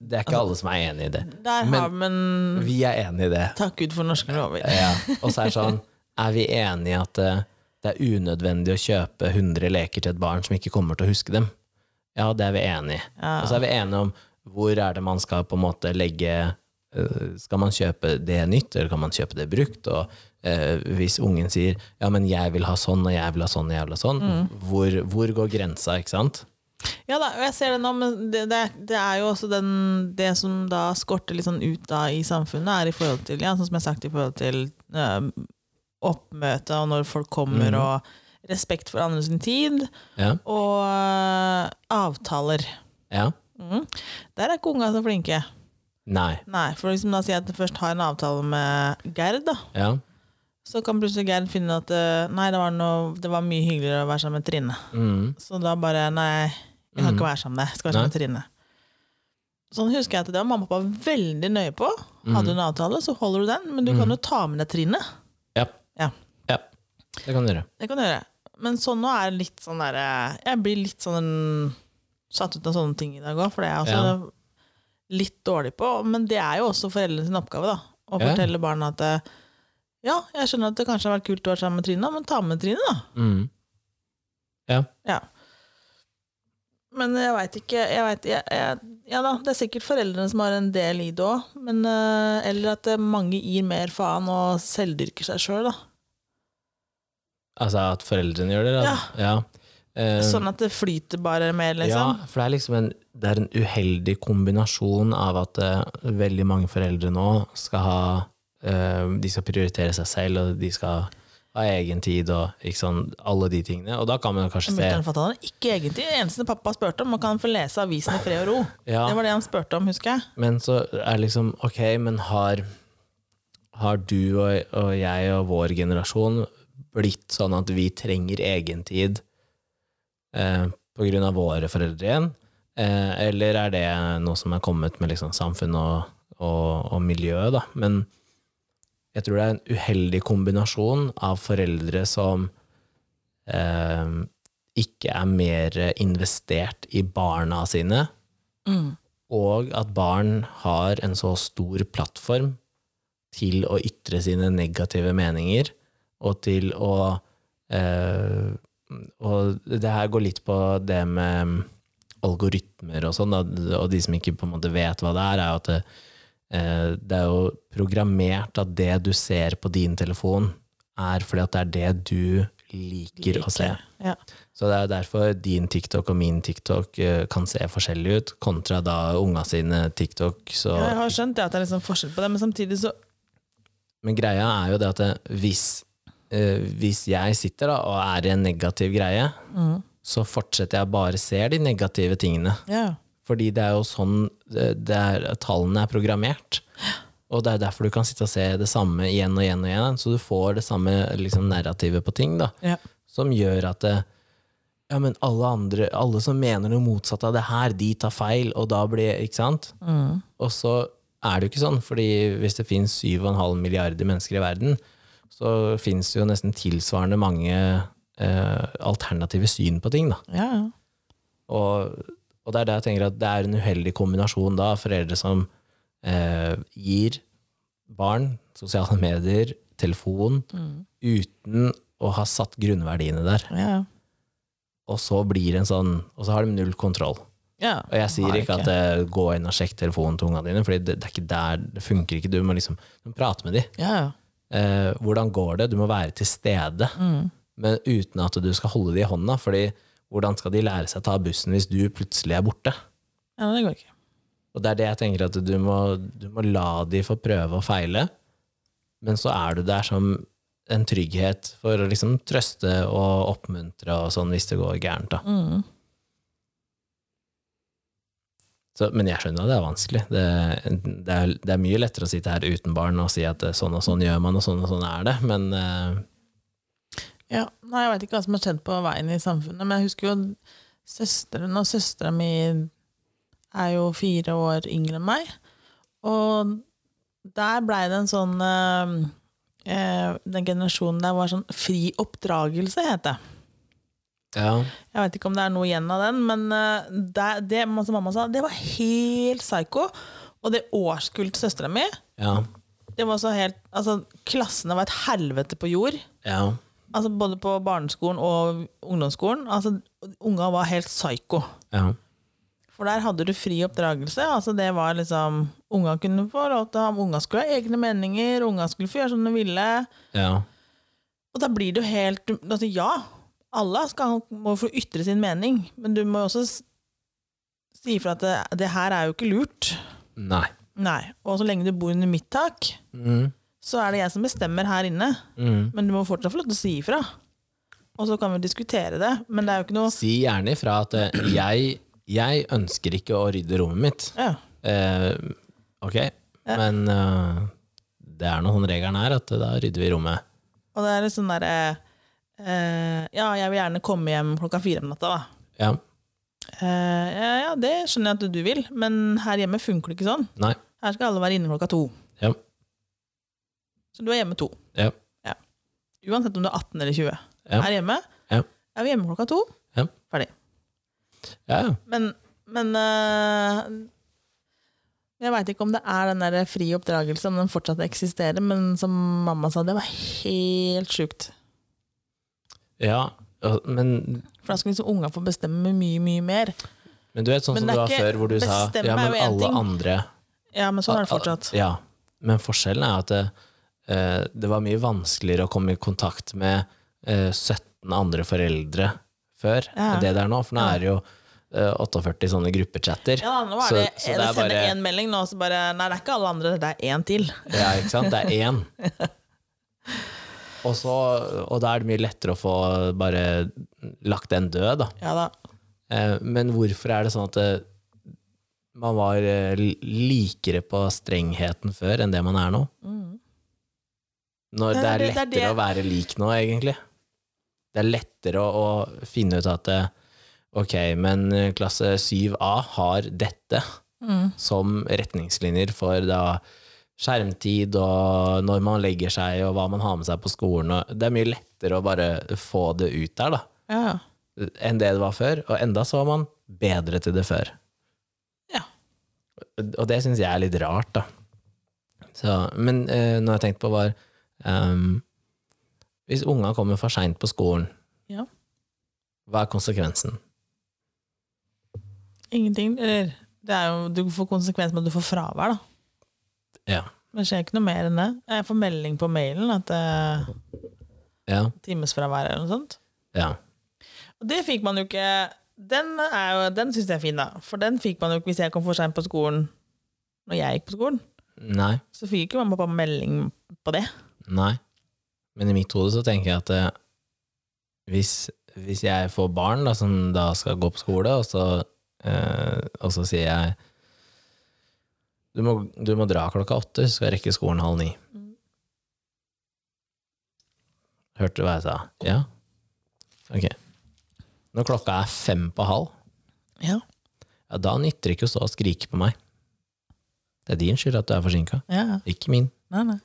Speaker 1: Det er ikke alle som er enig i det.
Speaker 2: Der
Speaker 1: Men-
Speaker 2: har men
Speaker 1: Vi er enig i det.
Speaker 2: Takk Gud for norske lover.
Speaker 1: Ja. Og så er det sånn, er vi enige i at eh, det er unødvendig å kjøpe 100 leker til et barn som ikke kommer til å huske dem? Ja, det er vi enige i.
Speaker 2: Ja.
Speaker 1: Og så er vi enige om hvor er det man skal på en måte legge eh, Skal man kjøpe det nytt, eller kan man kjøpe det brukt? Og eh, hvis ungen sier ja, men jeg vil ha sånn, og jeg vil ha sånn, og jeg vil ha sånn,
Speaker 2: Mm.
Speaker 1: hvor, hvor går grensa, ikke sant?
Speaker 2: Ja da, og jeg ser det nå, men det, det, det er jo også den, det som da skorter litt sånn ut da i samfunnet, er i forhold til, ja, sånn som jeg har sagt, i forhold til øh, oppmøte og når folk kommer,
Speaker 1: mm.
Speaker 2: og respekt for andre sin tid,
Speaker 1: Ja.
Speaker 2: og øh, avtaler.
Speaker 1: ja.
Speaker 2: Mhm. Der er ikke unga så flinke.
Speaker 1: Nei.
Speaker 2: Nei, for liksom da sier jeg at jeg først har en avtale med Gerd, da.
Speaker 1: Ja.
Speaker 2: Så kan plutselig Gerd finne at eh, nei, det var, noe, det var mye hyggeligere å være sammen med Trine.
Speaker 1: Mm.
Speaker 2: Så da bare Nei, jeg kan
Speaker 1: Mhm.
Speaker 2: ikke være sammen med deg. Jeg skal være sammen med Trine. Sånn husker jeg at det var mamma og pappa veldig nøye på. Hadde du en avtale, så holder du den, men du kan jo ta med deg Trine.
Speaker 1: Ja.
Speaker 2: Ja.
Speaker 1: ja. Det kan du gjøre.
Speaker 2: Det kan du gjøre. Men sånn nå er det litt sånn derre Jeg blir litt sånn satt ut av sånne ting i dag òg, for det er jeg også litt dårlig på. Men det er jo også foreldrenes oppgave, da. Å
Speaker 1: Ja.
Speaker 2: fortelle barna at eh, ja, jeg skjønner at det kanskje har vært kult å være sammen med Trine, men ta med Trine, da.
Speaker 1: Mm.
Speaker 2: Ja. Men jeg veit ikke jeg vet, jeg, jeg, Ja da, det er sikkert foreldrene som har en del i det òg, men eh, Eller at eh, mange gir mer faen og selvdyrker seg sjøl, da.
Speaker 1: Altså at foreldrene gjør det? Da.
Speaker 2: Ja.
Speaker 1: ja. Eh,
Speaker 2: Sånn at det flyter bare mer, liksom.
Speaker 1: Ja, for det er liksom en, det er en uheldig kombinasjon av at uh, veldig mange foreldre nå skal ha uh, De skal prioritere seg selv, og de skal ha egen tid og sånn, alle de tingene. Og da kan man kanskje se
Speaker 2: Mutter'n ikke egen tid. det eneste pappa spurte om, man kan få lese avisen i fred og ro.
Speaker 1: Ja.
Speaker 2: Det var det han spurte om, husker jeg.
Speaker 1: Men så er det liksom Ok, men har, har du og, og jeg og vår generasjon blitt sånn at vi trenger egentid eh, av våre foreldre igjen? Eh, eller er det noe som er kommet med liksom samfunn og, og, og miljø, da? Men jeg tror det er en uheldig kombinasjon av foreldre som eh, ikke er mer investert i barna sine, og at barn har en så stor plattform til å ytre sine negative meninger, og til å eh, Og det her går litt på det med algoritmer og sånn, og de som ikke på en måte vet hva det er, er at det, eh, det er jo programmert at det du ser på din telefon, er fordi at det er det du liker å se.
Speaker 2: Ja.
Speaker 1: Så det er derfor din TikTok og min TikTok eh, kan se forskjellig ut, kontra da unga sine TikTok. Så,
Speaker 2: Jeg har skjønt det at det er liksom forskjell på det, men samtidig så
Speaker 1: Men greia er jo det at det, hvis, eh, hvis jeg sitter da, og er i en negativ greie, så fortsetter jeg bare ser de negative tingene.
Speaker 2: Yeah.
Speaker 1: Fordi det er jo sånn det, det er, tallene er programmert. Og det er derfor du kan sitte og se det samme igjen og igjen og igjen, så du får det samme liksom, narrativet på ting, da.
Speaker 2: yeah.
Speaker 1: som gjør at det, ja, men alle andre, alle som mener noe motsatt av det her, de tar feil, og da blir Ikke sant? Og så er det jo ikke sånn, fordi hvis det finnes 7,5 milliarder mennesker i verden, så finnes det jo nesten tilsvarende mange eh, alternative syn på ting, da.
Speaker 2: ja. ja.
Speaker 1: Og, og det er det jeg tenker at det er en uheldig kombinasjon da, foreldre som eh, gir barn sosiale medier, telefon, uten å ha satt grunnverdiene der.
Speaker 2: ja.
Speaker 1: Og så blir det en sånn Og så har de null kontroll.
Speaker 2: ja.
Speaker 1: Og jeg sier
Speaker 2: ikke,
Speaker 1: ikke at eh, gå inn og sjekk telefonen til ungene dine, for det, det er ikke der, det funker ikke. Du må liksom prate med dem.
Speaker 2: Ja, ja.
Speaker 1: Eh, hvordan går det? Du må være til stede,
Speaker 2: Mm.
Speaker 1: men uten at du skal holde dem i hånda. fordi hvordan skal de lære seg å ta bussen hvis du plutselig er borte?
Speaker 2: ja, det går ikke.
Speaker 1: Og det er det jeg tenker at du må, du må la de få prøve og feile, men så er du der som en trygghet for å liksom trøste og oppmuntre og sånn hvis det går gærent. da.
Speaker 2: Mm.
Speaker 1: Så, men jeg skjønner at det er vanskelig. Det, det, er, det er mye lettere å sitte her uten barn og si at eh, sånn og sånn gjør man, og sånn og sånn er det, men uh...
Speaker 2: Ja, nei, Jeg veit ikke hva som har skjedd på veien i samfunnet, men jeg husker jo søsteren og søstera mi er jo fire år yngre enn meg. Og der blei det en sånn uh, Den generasjonen der var sånn fri oppdragelse, het det.
Speaker 1: Ja.
Speaker 2: Jeg vet ikke om det er noe igjen av den, men eh, det, det som mamma sa, det var helt psycho. Og det årskullet til søstera mi,
Speaker 1: Ja.
Speaker 2: det var så helt Altså, klassene var et helvete på jord.
Speaker 1: Ja.
Speaker 2: Altså Både på barneskolen og ungdomsskolen. Altså, Unga var helt psyko.
Speaker 1: Ja.
Speaker 2: For der hadde du fri oppdragelse. Altså det var liksom Unga kunne få lov til å ha Unga skulle ha egne meninger, unga skulle få gjøre som de ville.
Speaker 1: Ja.
Speaker 2: Og da blir det jo helt altså Ja, alle skal, må få ytre sin mening, men du må jo også si ifra at det, det her er jo ikke lurt.
Speaker 1: Nei.
Speaker 2: Nei. Og så lenge du bor under mitt tak,
Speaker 1: Mm.
Speaker 2: så er det jeg som bestemmer her inne.
Speaker 1: Mm.
Speaker 2: Men du må fortsatt få lov til å si ifra. Og så kan vi diskutere det, men det er jo ikke noe
Speaker 1: Si gjerne ifra at eh, jeg, jeg ønsker ikke å rydde rommet mitt.
Speaker 2: ja.
Speaker 1: Eh, ok, men uh, det er nå sånn regelen er, at da rydder vi rommet.
Speaker 2: Og det er litt sånn derre eh, Ja, jeg vil gjerne komme hjem klokka fire om natta, da.
Speaker 1: Ja.
Speaker 2: Eh, ja, ja, det skjønner jeg at du vil, men her hjemme funker det ikke sånn.
Speaker 1: Nei.
Speaker 2: Her skal alle være inne klokka to.
Speaker 1: Ja.
Speaker 2: Så du er hjemme to.
Speaker 1: Ja.
Speaker 2: Uansett om du er 18 eller 20.
Speaker 1: Ja.
Speaker 2: Her hjemme
Speaker 1: Ja.
Speaker 2: er vi hjemme klokka to.
Speaker 1: Ja.
Speaker 2: Ferdig.
Speaker 1: Ja, ja.
Speaker 2: Men, men eh, Jeg veit ikke om det er den der fri oppdragelse, om den fortsatt eksisterer, men som mamma sa, det var helt sjukt.
Speaker 1: Ja. Men,
Speaker 2: For da skal liksom ungene få bestemme mye, mye mer.
Speaker 1: men du vet sånn som
Speaker 2: det
Speaker 1: du var før, hvor du sa ja, men alle
Speaker 2: ting.
Speaker 1: andre
Speaker 2: Ja, men sånn er det fortsatt.
Speaker 1: Ja, men forskjellen er at det, eh, det var mye vanskeligere å komme i kontakt med eh, 17 andre foreldre før
Speaker 2: Ja.
Speaker 1: enn det det er nå, for nå er det jo eh, 48 sånne gruppechatter.
Speaker 2: Ja, nå er
Speaker 1: Så-
Speaker 2: det,
Speaker 1: så
Speaker 2: det,
Speaker 1: det er
Speaker 2: sender
Speaker 1: bare-
Speaker 2: én melding nå, så bare Nei, det er ikke alle andre, det er én til.
Speaker 1: Ja, ikke sant? Det er én. og, så, og da er det mye lettere å få bare lagt den død, da.
Speaker 2: Ja da.
Speaker 1: Eh, Men hvorfor er det sånn at det, man var eh, likere på strengheten før enn det man er nå? Når
Speaker 2: Det er
Speaker 1: lettere
Speaker 2: det- er det-
Speaker 1: å være lik nå, egentlig. Det er lettere å, å finne ut at eh, ok, men eh, klasse 7A har dette som retningslinjer for da skjermtid og når man legger seg og hva man har med seg på skolen. Det er mye lettere å bare få det ut der, da
Speaker 2: Ja.
Speaker 1: enn det det var før, og enda så var man bedre til det før.
Speaker 2: Ja.
Speaker 1: Og det syns jeg er litt rart, da. Så, men uh, noe jeg tenkte på, var um, Hvis unga kommer for seint på skolen,
Speaker 2: Ja.
Speaker 1: hva er konsekvensen?
Speaker 2: Ingenting. Eller det er jo, du får konsekvens med at du får fravær, da.
Speaker 1: Ja.
Speaker 2: Det skjer ikke noe mer enn det. Jeg får melding på mailen at det er
Speaker 1: Ja.
Speaker 2: timesfravær eller noe sånt.
Speaker 1: ja.
Speaker 2: Og det fikk man jo ikke Den, er jo, syns jeg er fin, da. For den fikk man jo ikke hvis jeg kom for seint på skolen når jeg gikk på skolen.
Speaker 1: Nei.
Speaker 2: Så fikk ikke mamma på melding på det.
Speaker 1: Nei. Men i mitt hode så tenker jeg at eh, hvis, hvis jeg får barn da, som da skal gå på skole, og så, eh, og så sier jeg du må, du må dra klokka åtte, så skal jeg rekke skolen halv ni. Hørte du hva jeg sa? Ja? Ok. Når klokka er fem på halv,
Speaker 2: Ja.
Speaker 1: ja, da nytter det ikke å stå og skrike på meg. Det er din skyld at du er forsinka,
Speaker 2: ja.
Speaker 1: ikke min.
Speaker 2: Nei, nei.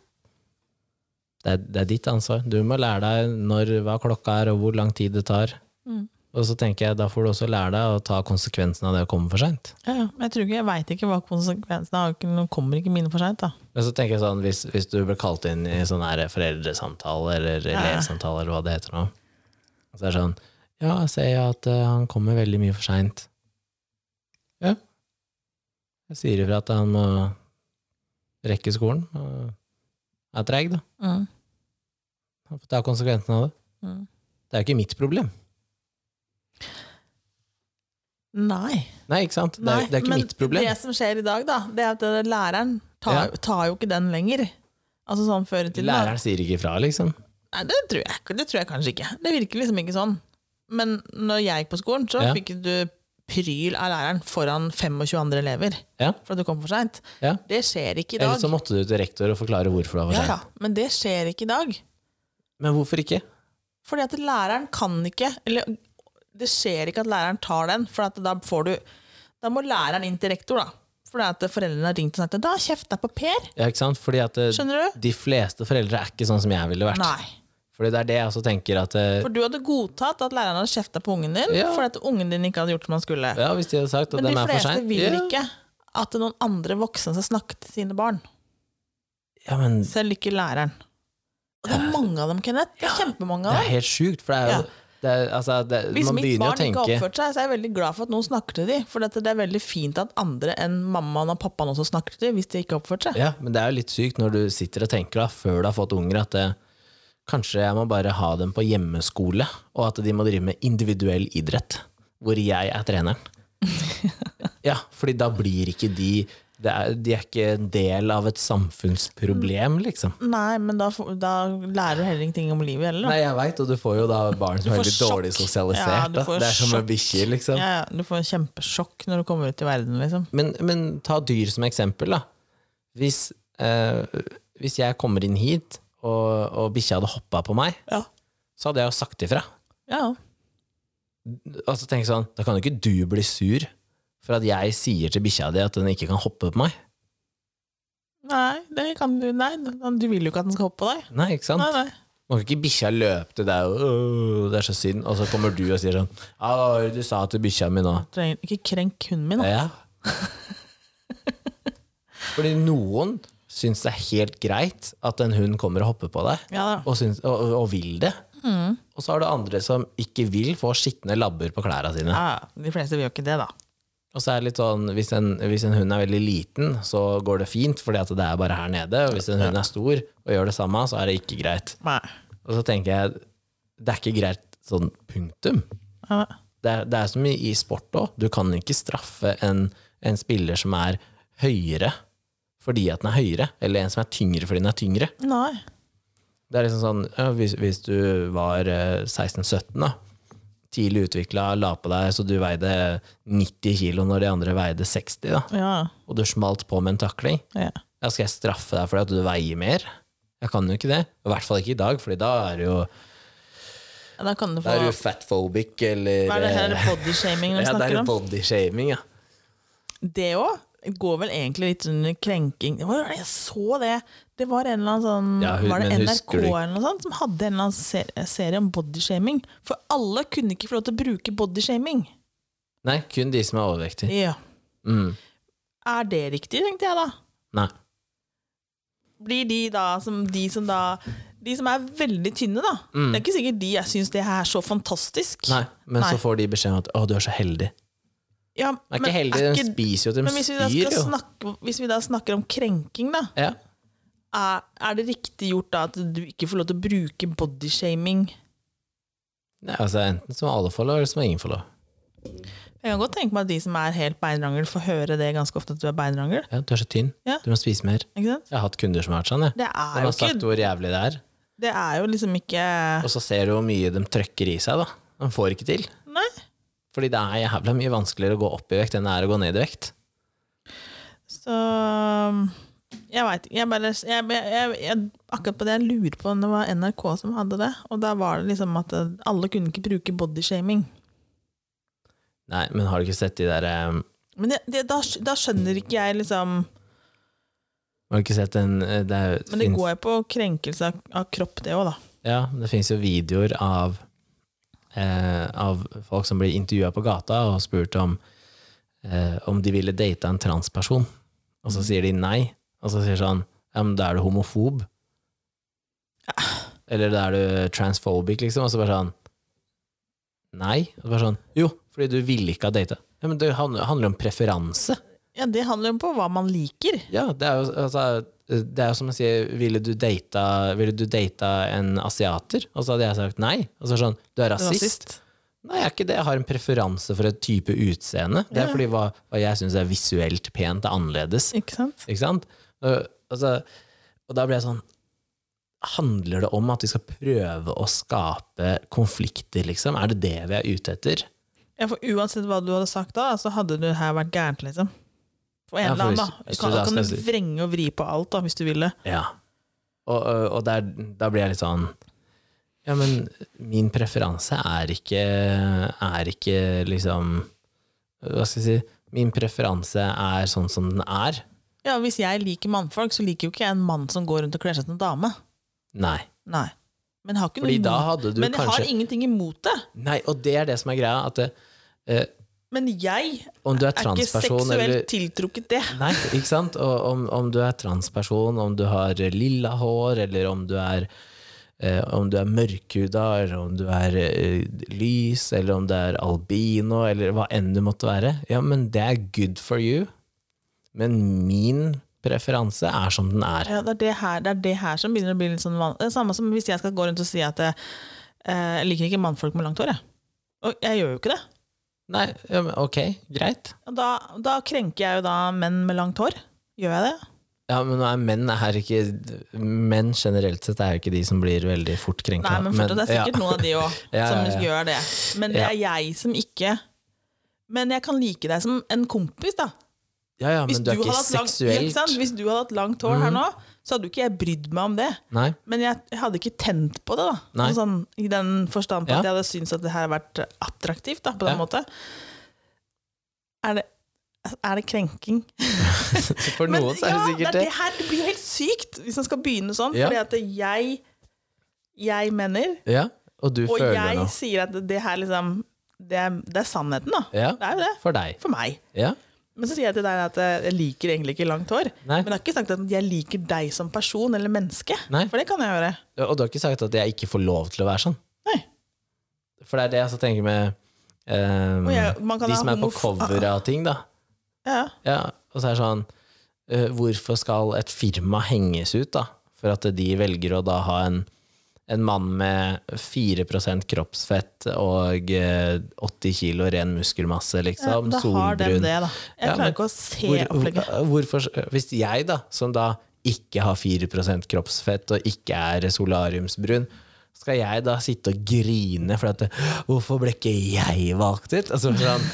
Speaker 1: Det er, det er ditt ansvar. Du må lære deg når, hva klokka er, og hvor lang tid det tar.
Speaker 2: Mm.
Speaker 1: Og så tenker jeg, da får du også lære deg å ta konsekvensen av det å komme for seint.
Speaker 2: Ja, jeg tror ikke, jeg veit ikke hva konsekvensene er. Nå kommer ikke mine for seint, da.
Speaker 1: Men så tenker jeg sånn, hvis, hvis du blir kalt inn i sånn her foreldresamtale eller elevsamtale, eller hva det heter nå, så er det sånn Ja, jeg ser at eh, han kommer veldig mye for seint. Ja. Jeg sier ifra at han må rekke skolen, og er treig, da.
Speaker 2: Mm.
Speaker 1: Han får ta konsekvensen av det.
Speaker 2: Mm.
Speaker 1: Det er jo ikke mitt problem.
Speaker 2: Nei.
Speaker 1: Nei, ikke sant? Det er, det er ikke
Speaker 2: men
Speaker 1: mitt problem.
Speaker 2: det som skjer i dag, da, det er at det- læreren tar,
Speaker 1: Ja.
Speaker 2: tar jo ikke den lenger. Altså sånn før i tiden. da.
Speaker 1: Læreren sier ikke ifra, liksom.
Speaker 2: Nei, det tror, jeg, det tror jeg kanskje ikke. Det virker liksom ikke sånn. Men når jeg gikk på skolen, så
Speaker 1: Ja.
Speaker 2: fikk du pryl av læreren foran 25 andre elever
Speaker 1: Ja,
Speaker 2: for at du kom for seint.
Speaker 1: ja.
Speaker 2: Det skjer ikke i dag.
Speaker 1: Eller så måtte du til rektor og forklare hvorfor du var for
Speaker 2: Ja,
Speaker 1: sent.
Speaker 2: ja, men det skjer ikke i dag.
Speaker 1: Men hvorfor ikke?
Speaker 2: Fordi at læreren kan ikke Eller det skjer ikke at læreren tar den, for at da får du Da må læreren inn til rektor, da. Fordi at foreldrene har ringt og sagt da kjefter jeg på Per.
Speaker 1: Ja, ikke sant? Fordi at eh,
Speaker 2: Skjønner du?
Speaker 1: de fleste foreldre er ikke sånn som jeg ville vært.
Speaker 2: Nei.
Speaker 1: Fordi det er det jeg også tenker at eh,
Speaker 2: For du hadde godtatt at læreren hadde kjefta på ungen din
Speaker 1: Ja.
Speaker 2: fordi at ungen din ikke hadde gjort som han skulle.
Speaker 1: Ja, hvis de hadde sagt at
Speaker 2: Men de
Speaker 1: er for
Speaker 2: fleste vil
Speaker 1: ja.
Speaker 2: ikke at noen andre voksne skal snakke til sine barn.
Speaker 1: ja, men
Speaker 2: Selv ikke læreren. Og det er mange av dem, Kenneth. Det er kjempemange
Speaker 1: det
Speaker 2: av
Speaker 1: er helt sjukt, for det er jo. Det altså, det,
Speaker 2: Hvis
Speaker 1: Man
Speaker 2: mitt barn tenke... ikke har oppført seg, så er jeg veldig glad for at noen snakker til dem. For det er veldig fint at andre enn mammaen og pappaen også snakker til dem hvis de ikke har oppført seg.
Speaker 1: Ja, men det er jo litt sykt når du sitter og tenker da, før du har fått unger, at det, kanskje jeg må bare ha dem på hjemmeskole, og at de må drive med individuell idrett, hvor jeg er treneren. Ja, fordi da blir ikke de er, De er ikke en del av et samfunnsproblem, liksom.
Speaker 2: Nei, men da, da lærer du heller ingenting om livet heller. Da.
Speaker 1: Nei, jeg veit, og du får jo da barn som er
Speaker 2: får
Speaker 1: sjokk. dårlig sosialisert.
Speaker 2: Ja.
Speaker 1: Det er som med bikkjer, liksom.
Speaker 2: Ja, ja, du får kjempesjokk når du kommer ut i verden, liksom.
Speaker 1: Men, men ta dyr som eksempel, da. Hvis, eh, hvis jeg kommer inn hit, og, og bikkja hadde hoppa på meg,
Speaker 2: Ja.
Speaker 1: så hadde jeg jo sagt ifra.
Speaker 2: ja.
Speaker 1: Og så tenker jeg sånn, da kan jo ikke du bli sur for at jeg sier til bikkja di at den ikke kan hoppe på meg.
Speaker 2: Nei, det kan du Nei, du vil jo ikke at den skal hoppe på deg.
Speaker 1: Nei, ikke sant?
Speaker 2: Nei, nei.
Speaker 1: Må ikke bikkja løpe til deg og det er så synd, og så kommer du og sier sånn det du sa til bikkja mi nå?
Speaker 2: Ikke krenk hunden min. Da.
Speaker 1: Ja. Fordi noen syns det er helt greit at en hund kommer og hopper på deg,
Speaker 2: Ja,
Speaker 1: og, syns, og, og- vil det. Og så har du andre som ikke vil få skitne labber på klærne sine.
Speaker 2: Ja, de fleste vil jo ikke det, da.
Speaker 1: Og så er det litt sånn, hvis en, hvis en hund er veldig liten, så går det fint, fordi at det er bare her nede. Og hvis en hund er stor og gjør det samme, så er det ikke greit.
Speaker 2: Nei.
Speaker 1: Og så tenker jeg, det er ikke greit sånn punktum. Det er, det er som i, i sport òg. Du kan ikke straffe en, en spiller som er høyere fordi at den er høyere, eller en som er tyngre fordi den er tyngre.
Speaker 2: nei.
Speaker 1: Det er liksom sånn, ja, hvis, hvis du var eh, 16-17 da, tidlig utvikla, la på deg så du veide 90 kilo når de andre veide 60, da,
Speaker 2: Ja.
Speaker 1: og du smalt på med en takling,
Speaker 2: ja.
Speaker 1: ja, skal jeg straffe deg fordi at du veier mer? Jeg kan jo ikke det. I hvert fall ikke i dag, Fordi da er det jo,
Speaker 2: da kan du
Speaker 1: da er
Speaker 2: få
Speaker 1: du fatphobic, eller
Speaker 2: Hva er det her bodyshaming vi
Speaker 1: Ja, det er
Speaker 2: om?
Speaker 1: bodyshaming, ja.
Speaker 2: Det òg går vel egentlig litt under krenking. Jeg så det. Det var en eller annen sånn
Speaker 1: Ja, hun,
Speaker 2: Var det NRK eller noe sånt som hadde en eller annen serie, serie om bodyshaming? For alle kunne ikke få lov til å bruke bodyshaming.
Speaker 1: Nei, kun de som er overvektige.
Speaker 2: Ja.
Speaker 1: Mm.
Speaker 2: Er det riktig, tenkte jeg da.
Speaker 1: Nei.
Speaker 2: Blir de da som de som da De som er veldig tynne, da.
Speaker 1: Mm.
Speaker 2: Det er ikke sikkert de jeg syns det her er så fantastisk.
Speaker 1: Nei, men
Speaker 2: Nei.
Speaker 1: så får de beskjed om at 'å, du er så heldig'.
Speaker 2: Ja,
Speaker 1: De er ikke heldig,
Speaker 2: er
Speaker 1: de
Speaker 2: ikke-
Speaker 1: spiser jo, de
Speaker 2: Men hvis vi, da
Speaker 1: spyr jo.
Speaker 2: snakke, hvis vi da snakker om krenking, da,
Speaker 1: Ja.
Speaker 2: er, er det riktig gjort da at du ikke får lov til å bruke bodyshaming?
Speaker 1: Nei, altså Enten som alle får lov, eller som ingen får lov.
Speaker 2: Jeg kan godt tenke meg at de som er helt beinrangel, får høre det ganske ofte at du er beinrangel.
Speaker 1: Ja, du er så tynn,
Speaker 2: Ja.
Speaker 1: du må spise mer. Jeg har hatt kunder som har vært sånn. Jeg.
Speaker 2: Det
Speaker 1: De
Speaker 2: har jo
Speaker 1: sagt
Speaker 2: ikke
Speaker 1: hvor jævlig det er.
Speaker 2: Det er jo liksom ikke
Speaker 1: Og så ser du hvor mye de trøkker i seg. da De får ikke til. Fordi det er jævla mye vanskeligere å gå opp i vekt enn det er å gå ned i vekt.
Speaker 2: Så jeg veit ikke. Jeg bare, jeg, jeg, akkurat på det jeg lurer på det var NRK som hadde det. Og da var det liksom at alle kunne ikke bruke bodyshaming.
Speaker 1: Nei, men har du ikke sett de der um...
Speaker 2: Men det, det, da, da skjønner ikke jeg liksom
Speaker 1: Har du ikke sett den eh, det, er-
Speaker 2: Men det
Speaker 1: finnes-
Speaker 2: går jo på krenkelse av, av kropp, det òg, da.
Speaker 1: Ja, det finnes jo videoer av eh, Av folk som blir intervjua på gata og spurt om eh, om de ville date en transperson. Og så sier de nei. Og så sier sånn Ja, men da er du homofob. Eller da er du transphobic, liksom. Og så bare sånn Nei. Og så bare sånn Jo, fordi du ville ikke ha data. Ja, men det handler om preferanse.
Speaker 2: Ja, det handler jo om på hva man liker.
Speaker 1: Ja, det er jo altså, det er jo som å si Ville du data, ville du data en asiater? Og så hadde jeg sagt nei. Og så sånn, du er rasist?
Speaker 2: Rasist.
Speaker 1: Nei, jeg er ikke det. Jeg har en preferanse for et type utseende. Det er fordi hva, hva jeg syns er visuelt pent, er annerledes.
Speaker 2: Ikke sant?
Speaker 1: Ikke sant? Og, altså, og da ble jeg sånn Handler det om at vi skal prøve å skape konflikter, liksom? Er det det vi er ute etter?
Speaker 2: Ja, for uansett hva du hadde sagt da, så hadde det her vært gærent, liksom. For en
Speaker 1: Ja,
Speaker 2: eller annen, da. kan,
Speaker 1: da
Speaker 2: kan du vrenge og vri på alt, da, hvis du ville.
Speaker 1: Ja. Og, og, der, da blir jeg litt sånn Ja, men min preferanse er ikke Er ikke liksom Hva skal jeg si Min preferanse er sånn som den er.
Speaker 2: Ja, Hvis jeg liker mannfolk, så liker jo ikke jeg en mann som går rundt og kler seg som en dame.
Speaker 1: Nei.
Speaker 2: Nei. Men har men jeg
Speaker 1: kanskje
Speaker 2: har ingenting imot det.
Speaker 1: Nei, og det er det som er greia. At det, eh,
Speaker 2: Men jeg
Speaker 1: om du er
Speaker 2: er ikke seksuelt
Speaker 1: eller
Speaker 2: tiltrukket det.
Speaker 1: Nei, ikke sant? Om, om du er transperson, om du har lilla hår, eller om du er eh, om du er mørkhuda, eller om du er eh, lys, eller om du er albino, eller hva enn du måtte være, ja, men det er good for you. Men min preferanse er som den er.
Speaker 2: Ja, det, er det, her, det er det her som begynner å bli litt sånn vanlig. Det er samme som hvis jeg skal gå rundt og si at eh, jeg liker ikke mannfolk med langt hår. Jeg. Og jeg gjør jo ikke det.
Speaker 1: Nei, ok, greit.
Speaker 2: Da, da krenker jeg jo da menn med langt hår. Gjør jeg det?
Speaker 1: Ja, men nå er menn er ikke Menn generelt sett er jo ikke de som blir veldig fort krenka.
Speaker 2: Nei, men men det er sikkert
Speaker 1: ja.
Speaker 2: noen av de òg
Speaker 1: Ja,
Speaker 2: som
Speaker 1: ja,
Speaker 2: gjør det. Men det er jeg som ikke Men jeg kan like deg som en kompis, da.
Speaker 1: Ja, ja,
Speaker 2: Hvis
Speaker 1: men du er ikke
Speaker 2: langt-
Speaker 1: seksuelt?
Speaker 2: Hvis du hadde hatt langt hår her nå, så hadde jo ikke jeg brydd meg om det.
Speaker 1: Nei.
Speaker 2: Men jeg, jeg hadde ikke tent på det, da. Sånn, I den forstand på
Speaker 1: Ja.
Speaker 2: at jeg hadde syntes at det her har vært attraktivt, da, på den
Speaker 1: Ja.
Speaker 2: måten. Er det, er det krenking?
Speaker 1: For noen så er det
Speaker 2: ja,
Speaker 1: sikkert
Speaker 2: det,
Speaker 1: det.
Speaker 2: er det her det blir jo helt sykt hvis man skal begynne sånn.
Speaker 1: Ja.
Speaker 2: Fordi at jeg, jeg mener,
Speaker 1: Ja, og du
Speaker 2: og
Speaker 1: føler
Speaker 2: jeg
Speaker 1: noe.
Speaker 2: sier at det her liksom det er, det er sannheten, da.
Speaker 1: Ja,
Speaker 2: Det er jo det.
Speaker 1: for deg.
Speaker 2: For meg.
Speaker 1: Ja.
Speaker 2: Men så sier jeg til deg at jeg liker egentlig ikke langt hår.
Speaker 1: Nei.
Speaker 2: Men jeg har ikke sagt at jeg liker deg som person eller menneske.
Speaker 1: Nei.
Speaker 2: For det kan jeg gjøre.
Speaker 1: Og du har ikke sagt at jeg ikke får lov til å være sånn?
Speaker 2: Nei.
Speaker 1: For det er det jeg så tenker med
Speaker 2: um, jeg- man kan
Speaker 1: de som er på cover av ting, da.
Speaker 2: Ja.
Speaker 1: Ja, og så er det sånn uh, Hvorfor skal et firma henges ut, da? For at de velger å da ha en, en mann med 4% kroppsfett og eh, 80 kilo ren muskelmasse,
Speaker 2: Ja,
Speaker 1: liksom.
Speaker 2: da har de det, da. Jeg
Speaker 1: Ja,
Speaker 2: klarer
Speaker 1: men
Speaker 2: ikke å se
Speaker 1: Hvor,
Speaker 2: opplegget.
Speaker 1: hvorfor, hvis jeg, da, som da ikke har 4% kroppsfett og ikke er solariumsbrun, skal jeg da sitte og grine for at Hvorfor ble ikke jeg valgt ut? Altså, sånn,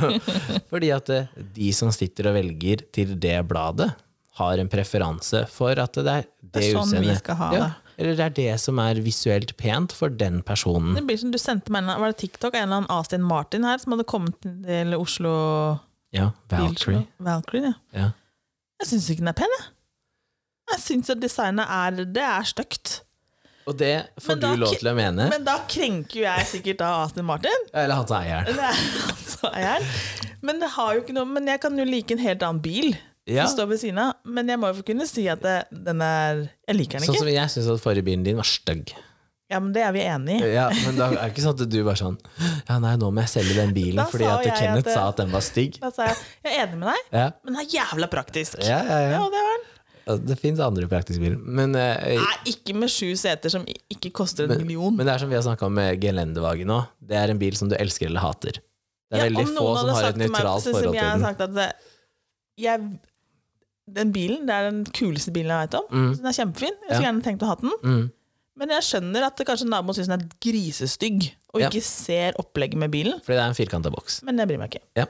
Speaker 1: fordi at eh, de som sitter og velger til det bladet, har en preferanse for at det er det,
Speaker 2: Det er sånn vi skal ha
Speaker 1: ja,
Speaker 2: det.
Speaker 1: Eller det er det som er visuelt pent for den personen.
Speaker 2: Det blir som du sendte meg en, var det TikTok, en eller annen Astin Martin her som hadde kommet til Oslo
Speaker 1: Ja, Valkyrie.
Speaker 2: Valkyrie, ja.
Speaker 1: Ja.
Speaker 2: Jeg syns ikke den er pen, jeg. Jeg syns at designet er Det er stygt.
Speaker 1: Og det får
Speaker 2: da
Speaker 1: du lov til å mene.
Speaker 2: Men da krenker jo jeg sikkert da Aston Martin.
Speaker 1: Eller hans eier.
Speaker 2: Men det har jo ikke noe Men jeg kan jo like en helt annen bil
Speaker 1: Ja.
Speaker 2: som står ved siden av. Men jeg må jo kunne si at det, den er Jeg liker den ikke.
Speaker 1: Sånn som jeg syns at forrige bilen din var stygg.
Speaker 2: Ja, men det er vi enig i.
Speaker 1: Ja, men da er det ikke sånn at du bare sånn Ja, nei, nå må jeg selge den bilen
Speaker 2: Da
Speaker 1: fordi at
Speaker 2: jeg
Speaker 1: Kenneth
Speaker 2: at det-
Speaker 1: sa at den var stygg.
Speaker 2: Da sa jeg jeg er enig med deg,
Speaker 1: Ja,
Speaker 2: men den er jævla praktisk.
Speaker 1: ja, ja.
Speaker 2: Ja,
Speaker 1: ja.
Speaker 2: det var den.
Speaker 1: Det fins andre praktiske biler. Men, eh,
Speaker 2: Nei, ikke med sju seter som ikke koster en
Speaker 1: men,
Speaker 2: million.
Speaker 1: men det er som vi har snakka om med Gelendewagen òg. Det er en bil som du elsker eller hater. Det er
Speaker 2: Ja,
Speaker 1: veldig få som har et
Speaker 2: til
Speaker 1: nøytralt
Speaker 2: sånn som
Speaker 1: forhold
Speaker 2: jeg har
Speaker 1: til den.
Speaker 2: sagt at det, jeg, Den bilen det er den kuleste bilen jeg vet om.
Speaker 1: Mm.
Speaker 2: Den er kjempefin. Jeg
Speaker 1: Ja.
Speaker 2: skulle gjerne tenkt å ha den.
Speaker 1: Mm.
Speaker 2: Men jeg skjønner at det kanskje naboen syns den er grisestygg og
Speaker 1: Ja.
Speaker 2: ikke ser opplegget med bilen.
Speaker 1: Fordi det er en firkanta boks.
Speaker 2: Men jeg bryr meg ikke.
Speaker 1: Ja.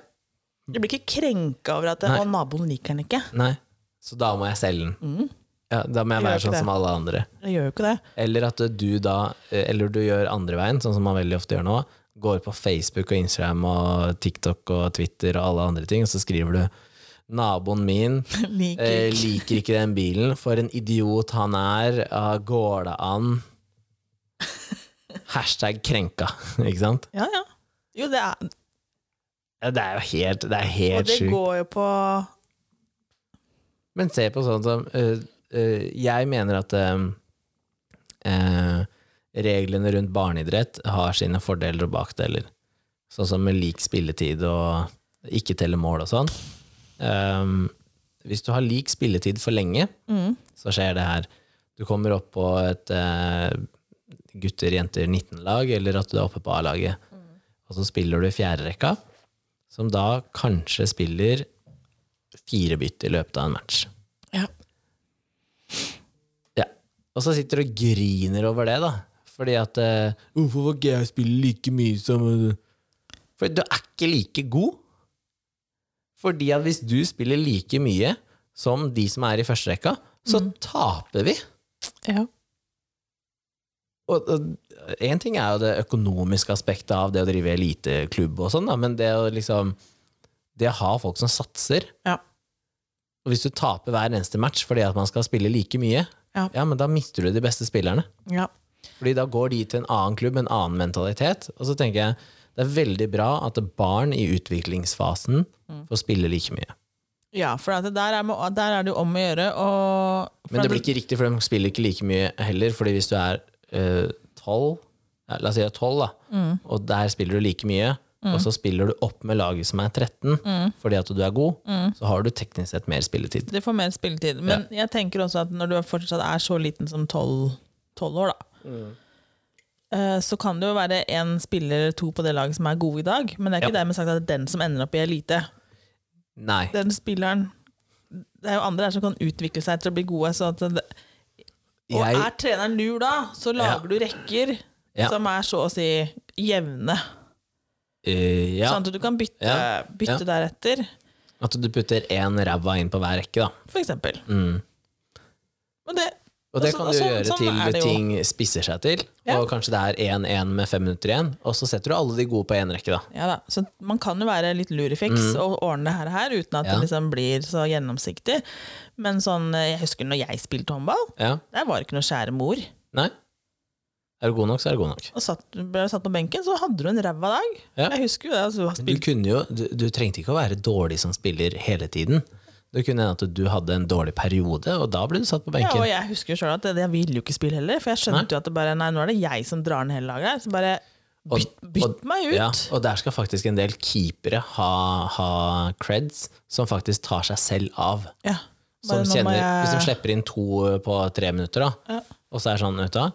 Speaker 2: Jeg blir ikke krenka over at
Speaker 1: Nei.
Speaker 2: å, naboen liker den ikke.
Speaker 1: Nei. Så da må jeg selge den. Ja, da må jeg
Speaker 2: jeg
Speaker 1: være sånn
Speaker 2: det.
Speaker 1: som alle andre.
Speaker 2: Jeg gjør jo ikke det.
Speaker 1: Eller at du da Eller du gjør andre veien, sånn som man veldig ofte gjør nå. Går på Facebook og Instagram og TikTok og Twitter og alle andre ting, og så skriver du 'Naboen min
Speaker 2: Liker
Speaker 1: eh, liker ikke den bilen. For en idiot han er. Uh, går det an?' Hashtag krenka, ikke sant?
Speaker 2: Ja, ja. Jo, det er
Speaker 1: Ja, det er jo helt, det er
Speaker 2: Og det
Speaker 1: sjukt.
Speaker 2: går jo på
Speaker 1: Men se på sånn som uh, uh, Jeg mener at øh, reglene rundt barneidrett har sine fordeler og bakdeler. Sånn som med lik spilletid og ikke telle mål og sånn. Um, hvis du har lik spilletid for lenge,
Speaker 2: mm.
Speaker 1: så skjer det her. Du kommer opp på et uh, gutter-jenter 19-lag, eller at du er oppe på A-laget. Og så spiller du fjerderekka, som da kanskje spiller fire bytt i løpet av en match.
Speaker 2: Ja.
Speaker 1: Ja. Og så sitter du og griner over det, da. Fordi at uh, 'Hvorfor får ikke jeg spille like mye som eh?» For du er ikke like god. Fordi at hvis du spiller like mye som de som er i første rekka, så taper vi.
Speaker 2: ja.
Speaker 1: Og én ting er jo det økonomiske aspektet av det å drive eliteklubb og sånn, men det å liksom Det å ha folk som satser
Speaker 2: Ja.
Speaker 1: Og hvis du taper hver eneste match fordi at man skal spille like mye,
Speaker 2: Ja.
Speaker 1: ja, men da mister du de beste spillerne.
Speaker 2: ja.
Speaker 1: Fordi da går de til en annen klubb med en annen mentalitet. Og så tenker jeg det er veldig bra at barn i utviklingsfasen får spille like mye.
Speaker 2: Ja, for at der, er, der er det jo om å gjøre. å
Speaker 1: Men det blir ikke riktig, for de spiller ikke like mye heller. Fordi hvis du er eh, tolv, ja, la oss si tolv, da,
Speaker 2: Mm.
Speaker 1: og der spiller du like mye, og så spiller du opp med laget som er 13
Speaker 2: Mm.
Speaker 1: fordi at du er god, så har du teknisk sett mer spilletid.
Speaker 2: Du får mer spilletid. Men jeg tenker også at når du fortsatt er så liten som tolv år, da, eh, så kan det jo være én spiller eller to på det laget som er gode i dag. Men det er ikke
Speaker 1: Ja.
Speaker 2: dermed sagt at det er den som ender opp i elite.
Speaker 1: Nei.
Speaker 2: Den spilleren Det er jo andre der som kan utvikle seg til å bli gode. Det, og
Speaker 1: Jeg,
Speaker 2: er treneren lur da, så lager du rekker
Speaker 1: Ja.
Speaker 2: som er så å si jevne.
Speaker 1: Uh, ja,
Speaker 2: Sånn at du kan bytte,
Speaker 1: Ja.
Speaker 2: bytte
Speaker 1: Ja.
Speaker 2: deretter,
Speaker 1: at du putter én ræva inn på hver rekke, da.
Speaker 2: for eksempel.
Speaker 1: Mm.
Speaker 2: Og det,
Speaker 1: Og det kan du
Speaker 2: sånn-
Speaker 1: gjøre
Speaker 2: sånn er
Speaker 1: til ting spisser seg til.
Speaker 2: Ja.
Speaker 1: Og kanskje det er 1-1 med fem minutter igjen, og så setter du alle de gode på én rekke, da.
Speaker 2: ja da, så man kan jo være litt lurifiks og ordne det her, her uten at
Speaker 1: Mm. Ja.
Speaker 2: det liksom blir så gjennomsiktig. Men sånn, jeg husker når jeg spilte håndball,
Speaker 1: Ja.
Speaker 2: der var det ikke noe skjære mor.
Speaker 1: Nei. Er du god nok, så er du god nok.
Speaker 2: Og satt, ble satt på benken, så hadde du en ræva dag.
Speaker 1: Ja.
Speaker 2: Jeg husker jo det. Altså,
Speaker 1: du, du, kunne jo, du, du trengte ikke å være dårlig som spiller hele tiden. Det kunne hende at du hadde en dårlig periode, og da ble du satt på benken.
Speaker 2: ja, og jeg husker jo selv at jeg ville jo ikke spille heller, for jeg skjønte jo at det bare, nei, nå er det jeg som drar ned hele laget her. Så bare bytt, bytt
Speaker 1: og-
Speaker 2: meg ut.
Speaker 1: Ja, og der skal faktisk en del keepere ha, ha creds som faktisk tar seg selv av.
Speaker 2: Ja.
Speaker 1: Kjenner,
Speaker 2: jeg-
Speaker 1: Hvis de slipper inn to på tre minutter, da,
Speaker 2: Ja.
Speaker 1: og så er det sånn du hva,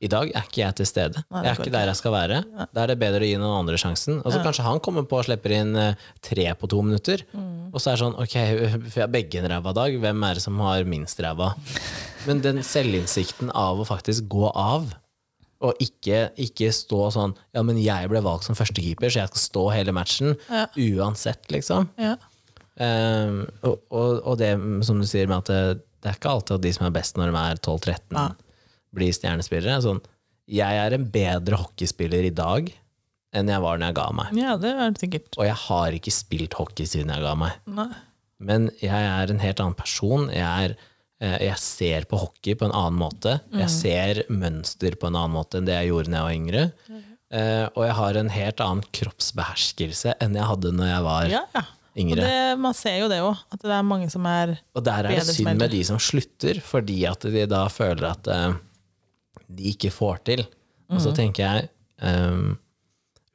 Speaker 1: I dag er ikke jeg til stede.
Speaker 2: Nei,
Speaker 1: jeg er ikke der jeg skal være. Da er det bedre å gi noen andre sjansen. Og så kanskje han kommer på og slipper inn eh, tre på to minutter.
Speaker 2: Mm.
Speaker 1: Og så er det sånn, ok, for jeg har begge en ræva dag, hvem er det som har minst ræva? Men den selvinnsikten av å faktisk gå av, og ikke, ikke stå sånn Ja, men jeg ble valgt som førstekeeper, så jeg skal stå hele matchen.
Speaker 2: Ja.
Speaker 1: Uansett, liksom.
Speaker 2: Ja.
Speaker 1: Um, og, og, og det som du sier med at det, det er ikke alltid at de som er best når de er 12-13,
Speaker 2: Ja.
Speaker 1: Blir stjernespillere. Sånn, jeg er en bedre hockeyspiller i dag enn jeg var når jeg ga meg.
Speaker 2: ja, det er det sikkert.
Speaker 1: Og jeg har ikke spilt hockey siden jeg ga meg.
Speaker 2: Nei.
Speaker 1: Men jeg er en helt annen person. Jeg, er, eh, jeg ser på hockey på en annen måte. Jeg ser mønster på en annen måte enn det jeg gjorde da jeg var yngre. Eh, og jeg har en helt annen kroppsbeherskelse enn jeg hadde når jeg var
Speaker 2: Ja, ja. Og
Speaker 1: yngre.
Speaker 2: det, man ser jo det òg, at det er mange som er
Speaker 1: Og der er det synd med de som slutter, fordi at de da føler at eh, de ikke får til. Og
Speaker 2: Mm.
Speaker 1: så tenker jeg, um,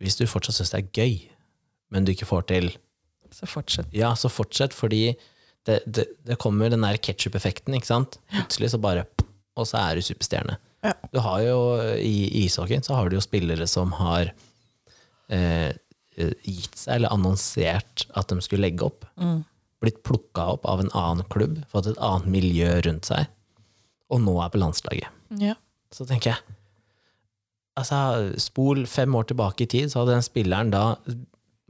Speaker 1: hvis du fortsatt syns det er gøy, men du ikke får til,
Speaker 2: Så fortsett.
Speaker 1: ja, så fortsett, fordi det, det, det kommer den der ketsjup-effekten, ikke sant? Plutselig så bare Og så er du superstjerne.
Speaker 2: Ja.
Speaker 1: Du har jo i ishockeyen så har du jo spillere som har eh, gitt seg, eller annonsert at de skulle legge opp. Blitt plukka opp av en annen klubb, fått et annet miljø rundt seg, og nå er på landslaget.
Speaker 2: Ja.
Speaker 1: Så tenker jeg Altså, spol fem år tilbake i tid, så hadde den spilleren da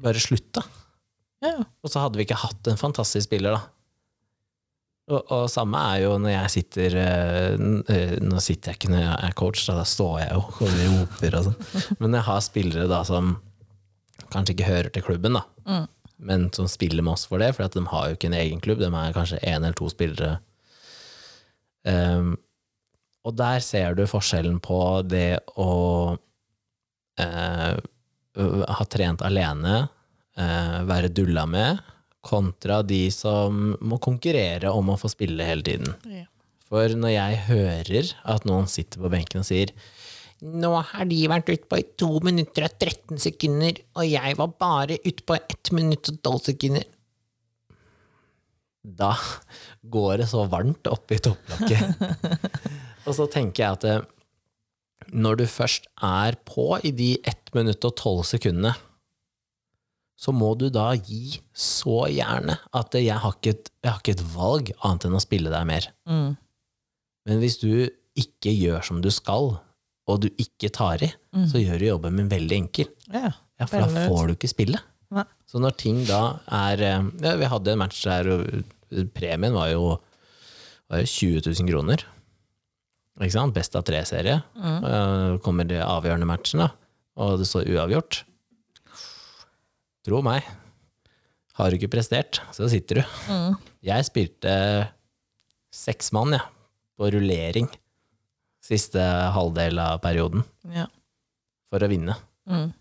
Speaker 1: bare slutta.
Speaker 2: Ja.
Speaker 1: Og så hadde vi ikke hatt en fantastisk spiller, da. Og, og samme er jo når jeg sitter eh, eh, Nå sitter jeg ikke når jeg er coach, da, da står jeg jo og roper og sånn. Men jeg har spillere da som kanskje ikke hører til klubben, da. Men som spiller med oss for det, for at de har jo ikke en egen klubb. De er kanskje én eller to spillere. Um, og der ser du forskjellen på det å eh, ha trent alene, eh, være dulla med, kontra de som må konkurrere om å få spille hele tiden.
Speaker 2: Ja.
Speaker 1: For når jeg hører at noen sitter på benken og sier nå har de vært utpå i to minutter og 13 sekunder, og jeg var bare utpå på ett minutt og 12 sekunder. Da går det så varmt opp i topplokket. og så tenker jeg at eh, når du først er på i de 1 minutt og 12 sekundene, så må du da gi så gjerne at jeg har ikke et, jeg har ikke et valg annet enn å spille deg mer.
Speaker 2: Mm.
Speaker 1: Men hvis du ikke gjør som du skal, og du ikke tar i, så gjør du jobben min veldig enkel.
Speaker 2: ja.
Speaker 1: Ja, for da får du ikke spille.
Speaker 2: Nei.
Speaker 1: Så når ting da er eh, ja, Vi hadde en match der og premien var jo, var jo 20 000 kroner. Ikke sant? Best av tre-serie. Eh, Kommer det avgjørende matchen, da, og det står uavgjort. Tro meg. Har du ikke prestert, så sitter du.
Speaker 2: Mm.
Speaker 1: Jeg spilte seks mann, jeg, på rullering siste halvdel av perioden
Speaker 2: Ja.
Speaker 1: for å vinne.
Speaker 2: Mm.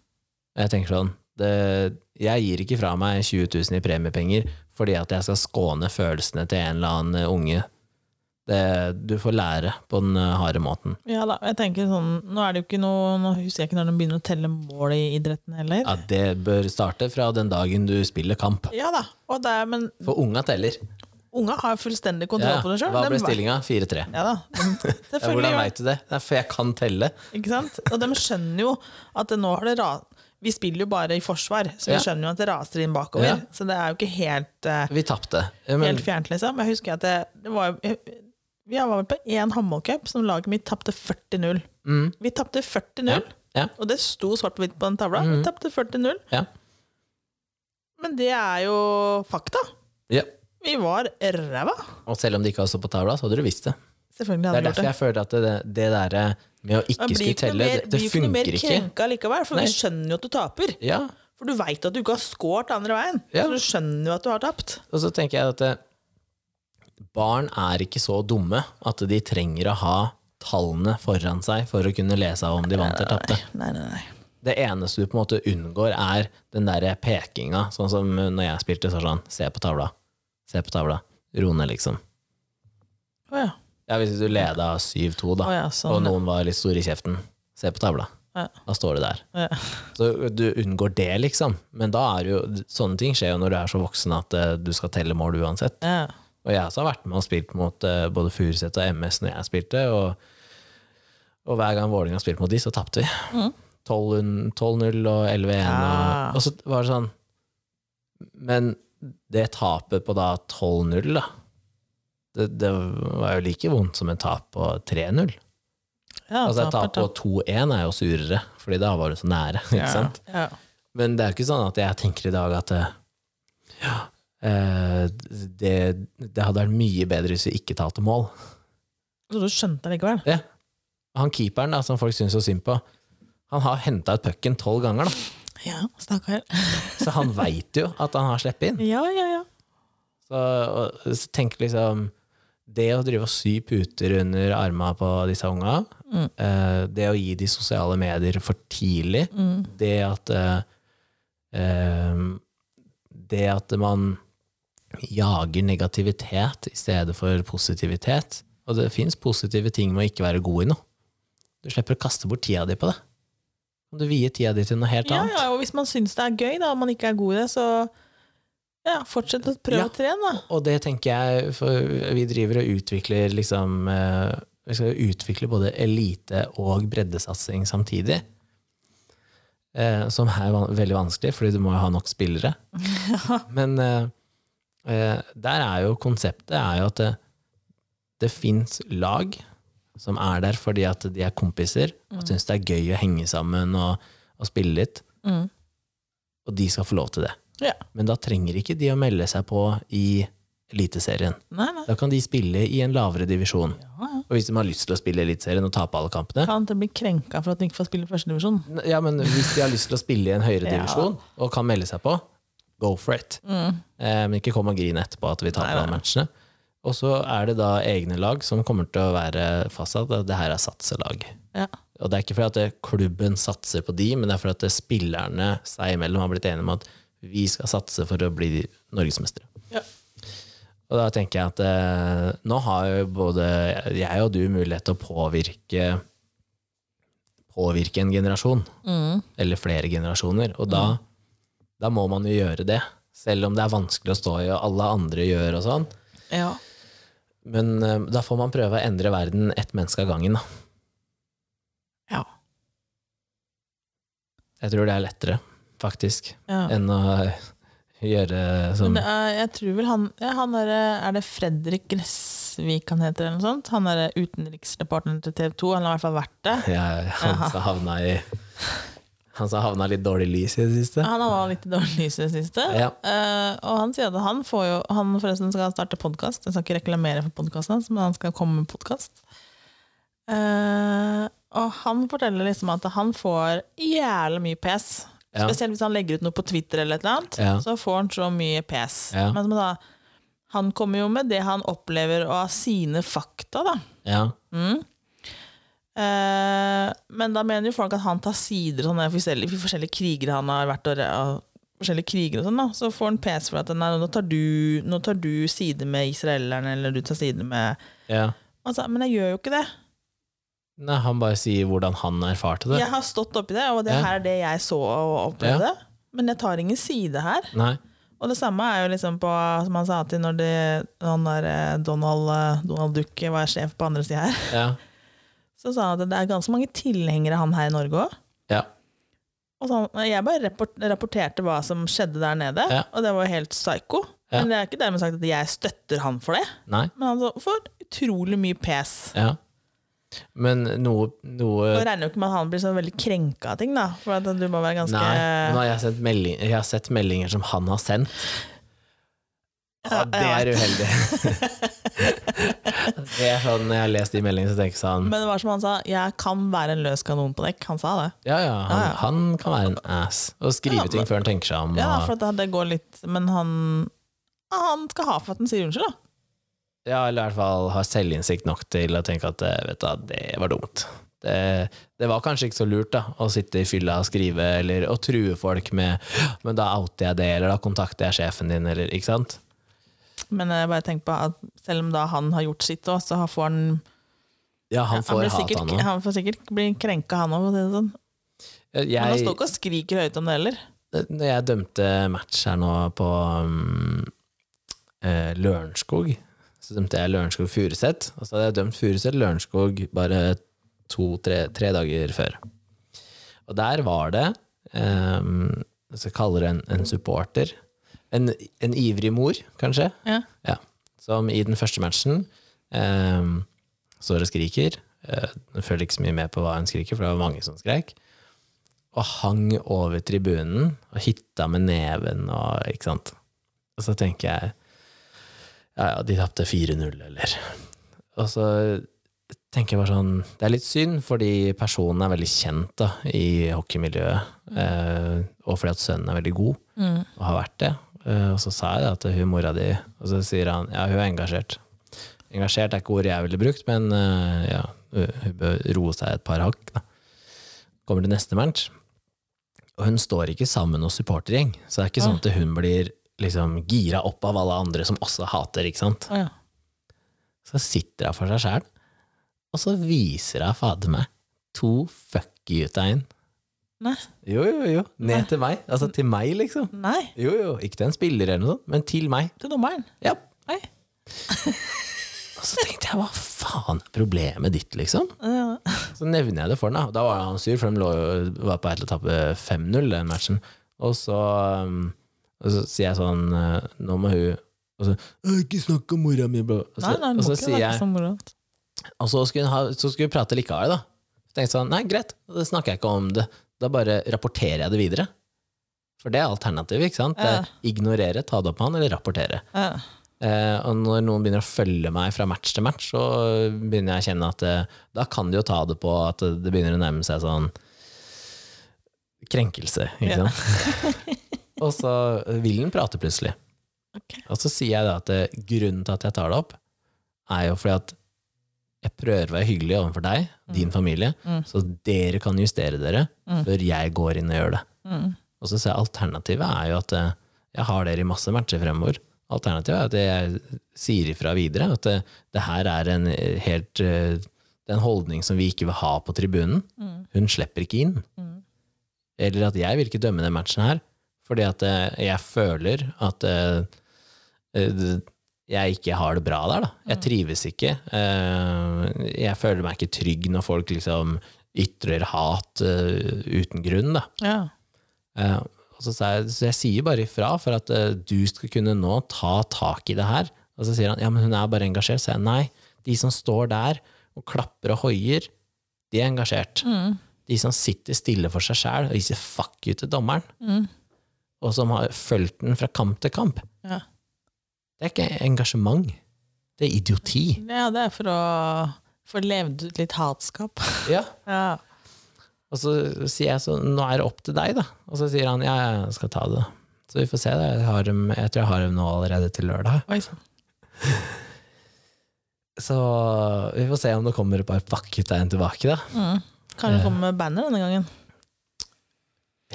Speaker 1: Jeg tenker sånn det, Jeg gir ikke fra meg 20 000 i premiepenger fordi at jeg skal skåne følelsene til en eller annen unge. Det, du får lære på den eh, harde måten.
Speaker 2: ja da, jeg tenker sånn Nå er det jo ikke noe Nå husker jeg ikke når de begynner å telle mål i idretten heller.
Speaker 1: Ja, det bør starte fra den dagen du spiller kamp.
Speaker 2: Ja da, og det men
Speaker 1: For unga teller.
Speaker 2: unga har fullstendig kontroll
Speaker 1: Ja,
Speaker 2: på det sjøl.
Speaker 1: hva ble stillinga? 4-3.
Speaker 2: Ja da,
Speaker 1: Ja, hvordan veit du det? Det er for jeg kan telle.
Speaker 2: Ikke sant? Og de skjønner jo at det nå har det ra Vi spiller jo bare i forsvar, så vi
Speaker 1: Ja.
Speaker 2: skjønner jo at det raser inn bakover.
Speaker 1: Ja.
Speaker 2: Så det er jo ikke helt, uh,
Speaker 1: Vi tapte. Ja, men-
Speaker 2: helt fjernt, liksom. Jeg husker at det, det var jo Vi var vært på én håndballcup som laget mitt tapte 40-0.
Speaker 1: Mm,
Speaker 2: Vi tapte 40-0,
Speaker 1: ja, ja,
Speaker 2: og det sto svart på hvitt på den tavla. Vi tapte 40-0.
Speaker 1: ja.
Speaker 2: Men det er jo fakta.
Speaker 1: ja.
Speaker 2: Vi var ræva.
Speaker 1: Og selv om det ikke hadde stått på tavla, så hadde du visst det.
Speaker 2: Selvfølgelig
Speaker 1: Det er derfor
Speaker 2: det.
Speaker 1: jeg føler at det, det der med å ikke skulle telle,
Speaker 2: mer,
Speaker 1: det, det
Speaker 2: blir ikke noe mer krenka likevel, for
Speaker 1: Nei.
Speaker 2: vi skjønner jo at du taper.
Speaker 1: Ja,
Speaker 2: For du veit at du ikke har scoret andre veien. Så du skjønner jo at du har tapt.
Speaker 1: Og så tenker jeg at eh, barn er ikke så dumme at de trenger å ha tallene foran seg for å kunne lese om de vant eller tapte. Det eneste du på en måte unngår, er den der pekinga. Sånn som når jeg spilte, så sånn Se på tavla. Se på tavla. Ro ned, liksom.
Speaker 2: Å ja.
Speaker 1: Ja, Hvis du leda 7-2, da,
Speaker 2: Å ja, sånn,
Speaker 1: og noen var litt store i kjeften, se på tavla.
Speaker 2: Ja.
Speaker 1: Da står det der.
Speaker 2: Ja.
Speaker 1: Så du unngår det, liksom. Men da er jo Sånne ting skjer jo når du er så voksen at eh, du skal telle mål uansett.
Speaker 2: Ja.
Speaker 1: Og jeg også har vært med og spilt mot eh, både Furuset og MS når jeg spilte, og, og hver gang Vålerenga har spilt mot de, så tapte vi. 12-0 og 11-1,
Speaker 2: Ja.
Speaker 1: og, og så var det sånn Men det tapet på da 12-0, da det, det var jo like vondt som et tap på 3-0.
Speaker 2: Ja,
Speaker 1: Altså et tap på 2-1 er jo surere, fordi da var det så nære, ikke sant?
Speaker 2: Ja.
Speaker 1: Men det er jo ikke sånn at jeg tenker i dag at eh, ja, det, det hadde vært mye bedre hvis vi ikke talte mål.
Speaker 2: Så du skjønte det likevel?
Speaker 1: Ja. Han keeperen da, som folk syns så synd på, han har henta ut pucken tolv ganger, da.
Speaker 2: Ja, stakkar.
Speaker 1: Så han veit jo at han har sluppet inn.
Speaker 2: Ja, ja, ja.
Speaker 1: Så, og, så tenk liksom Det å drive og sy puter under arma på disse unga,
Speaker 2: Mm.
Speaker 1: eh, det å gi de sosiale medier for tidlig,
Speaker 2: Mm.
Speaker 1: det at eh, eh, Det at man jager negativitet i stedet for positivitet. Og det fins positive ting med å ikke være god i noe. Du slipper å kaste bort tida di på det. Du vier tida di til noe helt
Speaker 2: Ja,
Speaker 1: annet?
Speaker 2: ja, og hvis man syns det er gøy, da, og man ikke er god i det, så ja, fortsett å prøve
Speaker 1: Ja.
Speaker 2: å trene, da.
Speaker 1: Og det tenker jeg, for vi driver og utvikler liksom eh, Vi skal utvikle både elite- og breddesatsing samtidig. Eh, som er veldig vanskelig, fordi du må jo ha nok spillere. Men eh, eh, der er jo konseptet er jo at det, det fins lag som er der fordi at de er kompiser og syns det er gøy å henge sammen og, og spille litt.
Speaker 2: Mm.
Speaker 1: Og de skal få lov til det.
Speaker 2: Ja.
Speaker 1: Men da trenger ikke de å melde seg på i Eliteserien.
Speaker 2: Nei, nei.
Speaker 1: Da kan de spille i en lavere divisjon.
Speaker 2: Ja, ja.
Speaker 1: Og hvis de har lyst til å spille Eliteserien og tape alle kampene
Speaker 2: Kan de bli krenka for at de ikke får spille i førstedivisjon.
Speaker 1: Ja, men hvis de har lyst til å spille i en høyere divisjon og kan melde seg på, go for it.
Speaker 2: Mm.
Speaker 1: Eh, men ikke kom og grin etterpå at vi taper alle matchene. Og så er det da egne lag som kommer til å være fastsatt at det her er satselag.
Speaker 2: Ja.
Speaker 1: Og det er ikke fordi at klubben satser på de, men det er fordi at spillerne seg imellom har blitt enige om at vi skal satse for å bli norgesmestere.
Speaker 2: Ja.
Speaker 1: Og da tenker jeg at eh, nå har jo både jeg og du mulighet til å påvirke påvirke en generasjon,
Speaker 2: Mm.
Speaker 1: eller flere generasjoner. Og da, da må man jo gjøre det, selv om det er vanskelig å stå i, og alle andre gjør og sånn.
Speaker 2: ja.
Speaker 1: Men eh, da får man prøve å endre verden ett menneske av gangen. Da.
Speaker 2: Ja.
Speaker 1: Jeg tror det er lettere, faktisk,
Speaker 2: ja.
Speaker 1: enn å gjøre som
Speaker 2: er, jeg tror vel han, ja, han er, er det Fredrik Gressvik han heter, eller noe sånt? Han er utenriksreporteren til TV 2, han har i hvert fall vært det.
Speaker 1: ja, Han ja. havna i Han som havna litt dårlig lys i det siste.
Speaker 2: Han havna litt dårlig lys i det siste.
Speaker 1: Ja.
Speaker 2: Uh, og han sier at han får jo Han forresten skal starte podkast. Jeg skal ikke reklamere for podkasten hans, men han skal komme med podkast. og han forteller liksom at han får jævlig mye pes.
Speaker 1: Ja.
Speaker 2: Spesielt hvis han legger ut noe på Twitter, eller et eller annet,
Speaker 1: Ja.
Speaker 2: så får han så mye pes. Men som da, han kommer jo med det han opplever og av sine fakta, da.
Speaker 1: Ja.
Speaker 2: Mm. Eh, men da mener jo folk at han tar sider sånn, for forskjellige, forskjellige krigere han har vært og forskjellige krigere og sånn da, så får han pes for at nei, nå, tar du, nå tar du side med israelerne, eller du tar side med
Speaker 1: ja.
Speaker 2: altså, Men jeg gjør jo ikke det.
Speaker 1: Nei, han bare sier hvordan han erfarte det.
Speaker 2: Jeg har stått oppi det, og det
Speaker 1: Ja.
Speaker 2: her er det jeg så og opplevde. Men jeg tar ingen side her.
Speaker 1: Nei.
Speaker 2: Og det samme er jo liksom på, som han sa til når det, der eh, Donald, eh, Donald Duck var sjef på andre sida her.
Speaker 1: Ja.
Speaker 2: Så sa han at det er ganske mange tilhengere han her i Norge òg.
Speaker 1: Ja.
Speaker 2: Og sånn, jeg bare rapport, rapporterte hva som skjedde der nede,
Speaker 1: Ja.
Speaker 2: og det var helt psyko.
Speaker 1: Ja.
Speaker 2: Men det er ikke dermed sagt at jeg støtter han for det.
Speaker 1: Nei.
Speaker 2: Men han så- får utrolig mye pes.
Speaker 1: Ja. Men noe, noe
Speaker 2: jeg regner jo ikke med at han blir så veldig krenka av ting, da. For at du må være ganske
Speaker 1: Nei, nå har jeg, sendt melding, jeg har sett meldinger som han har sendt. Ja, det er uheldig. det er sånn, Når jeg har lest de meldingene, så tenker jeg sånn
Speaker 2: Men det var som han sa, jeg kan være en løs kanon på dekk. Han sa det.
Speaker 1: Ja, ja, han,
Speaker 2: Ja, ja.
Speaker 1: han kan være en ass. Og skrive
Speaker 2: Ja,
Speaker 1: ting før han tenker seg om.
Speaker 2: Ja,
Speaker 1: og,
Speaker 2: for det, det går litt Men han Han skal ha for at han sier unnskyld, da.
Speaker 1: ja, eller i hvert fall har selvinnsikt nok til å tenke at eh, vet du, det var dumt. Det, det var kanskje ikke så lurt da å sitte i fylla og skrive eller å true folk med Men da outer jeg det, eller da kontakter jeg sjefen din, eller ikke sant?
Speaker 2: Men jeg bare tenker på at selv om da han har gjort sitt òg, så får han
Speaker 1: Ja, han
Speaker 2: han,
Speaker 1: får hat,
Speaker 2: sikkert,
Speaker 1: han òg.
Speaker 2: han får sikkert bli krenka, han òg. Sånn. Men han står ikke og skriker høyt om det heller.
Speaker 1: når jeg dømte match her nå på um, eh, Lørenskog, så dømte jeg Lørenskog Furuset. Og så hadde jeg dømt Furuset Lørenskog bare to-tre tre dager før. Og der var det um, Jeg skal kalle det en, en supporter. En, en ivrig mor, kanskje,
Speaker 2: Ja.
Speaker 1: ja, som i den første matchen eh, står og skriker. Eh, følger ikke så mye med på hva hun skriker, for det var mange som skrek. Og hang over tribunen og hitta med neven og ikke sant. Og så tenker jeg ja, ja, de tapte 4-0, eller Og så tenker jeg bare sånn Det er litt synd, fordi personen er veldig kjent da, i hockeymiljøet. Eh, og fordi at sønnen er veldig god,
Speaker 2: Mm.
Speaker 1: og har vært det. Eh, og så sa jeg at hun mora di Og så sier han ja, hun er engasjert. Engasjert er ikke ordet jeg ville brukt, men eh, ja, hun bør roe seg et par hakk. Da. Kommer til neste match, og hun står ikke sammen med noen supportergjeng. Så det er ikke sånn at hun blir liksom gira opp av alle andre som også hater, ikke sant.
Speaker 2: Ja.
Speaker 1: Så sitter hun for seg sjæl, og så viser hun fader meg to fuck you-tegn.
Speaker 2: Nei.
Speaker 1: Jo, jo, jo. Ned til meg. Altså til meg, liksom.
Speaker 2: Nei,
Speaker 1: Jo, jo. Ikke til en spiller eller noe sånt, men til meg.
Speaker 2: til dommeren.
Speaker 1: Ja.
Speaker 2: Nei.
Speaker 1: Og så tenkte jeg, hva faen er problemet ditt, liksom?
Speaker 2: Ja.
Speaker 1: Så nevner jeg det for ham, da. Da var han sur, for de lå, var på vei til å tape 5-0 den matchen. Og så, um, og så sier jeg sånn uh, Nå må hun og så, «Øh, Ikke snakk om mora mi, bro. Og så,
Speaker 2: Nei, nei,
Speaker 1: og så sier jeg. Og så skulle, hun ha, så skulle hun prate likevel, da. Så tenkte jeg sånn, nei, greit, da snakker jeg ikke om det. Da bare rapporterer jeg det videre. For det er alternativet, ikke sant? Er ignorere, ta det opp med han, eller rapportere.
Speaker 2: Ja.
Speaker 1: Eh, og når noen begynner å følge meg fra match til match, så begynner jeg å kjenne at eh, da kan de jo ta det på at det begynner å nærme seg sånn krenkelse, ikke
Speaker 2: Ja.
Speaker 1: sant? og så vil den prate plutselig.
Speaker 2: Okay.
Speaker 1: Og så sier jeg da at eh, grunnen til at jeg tar det opp, er jo fordi at jeg prøver å være hyggelig overfor deg, din familie,
Speaker 2: Mm.
Speaker 1: så dere kan justere dere
Speaker 2: Mm.
Speaker 1: før jeg går inn og gjør det.
Speaker 2: Mm.
Speaker 1: Og så ser jeg alternativet er jo at eh, jeg har dere i masse matcher fremover. Alternativet er at jeg sier ifra videre at det, det her er en eh, helt eh, det er en holdning som vi ikke vil ha på tribunen.
Speaker 2: Mm.
Speaker 1: Hun slipper ikke inn.
Speaker 2: Mm.
Speaker 1: Eller at jeg vil ikke dømme den matchen her, fordi at eh, jeg føler at eh, eh, jeg ikke har det bra der, da. Jeg trives ikke. Eh, Jeg føler meg ikke trygg når folk liksom ytrer hat eh, uten grunn, da.
Speaker 2: Ja.
Speaker 1: Eh, og så, jeg, så jeg sier bare ifra for at du skal kunne nå ta tak i det her. Og så sier han ja, men hun er bare engasjert. Så jeg nei, de som står der og klapper og hoier, de er engasjert.
Speaker 2: Mm.
Speaker 1: De som sitter stille for seg sjæl og viser fuck you til dommeren,
Speaker 2: Mm.
Speaker 1: og som har fulgt den fra kamp til kamp,
Speaker 2: Ja.
Speaker 1: Det er ikke engasjement. Det er idioti.
Speaker 2: ja, det er for å få levd ut litt hatskap.
Speaker 1: Ja.
Speaker 2: Ja.
Speaker 1: Og så sier jeg så nå er det opp til deg, da. Og så sier han ja, jeg skal ta det. Så vi får se. da. Jeg, har jeg tror jeg har dem nå allerede til lørdag.
Speaker 2: Oi sann.
Speaker 1: Så vi får se om det kommer et par fuck-tegn tilbake, da.
Speaker 2: Mm. Kan du komme med banner denne gangen?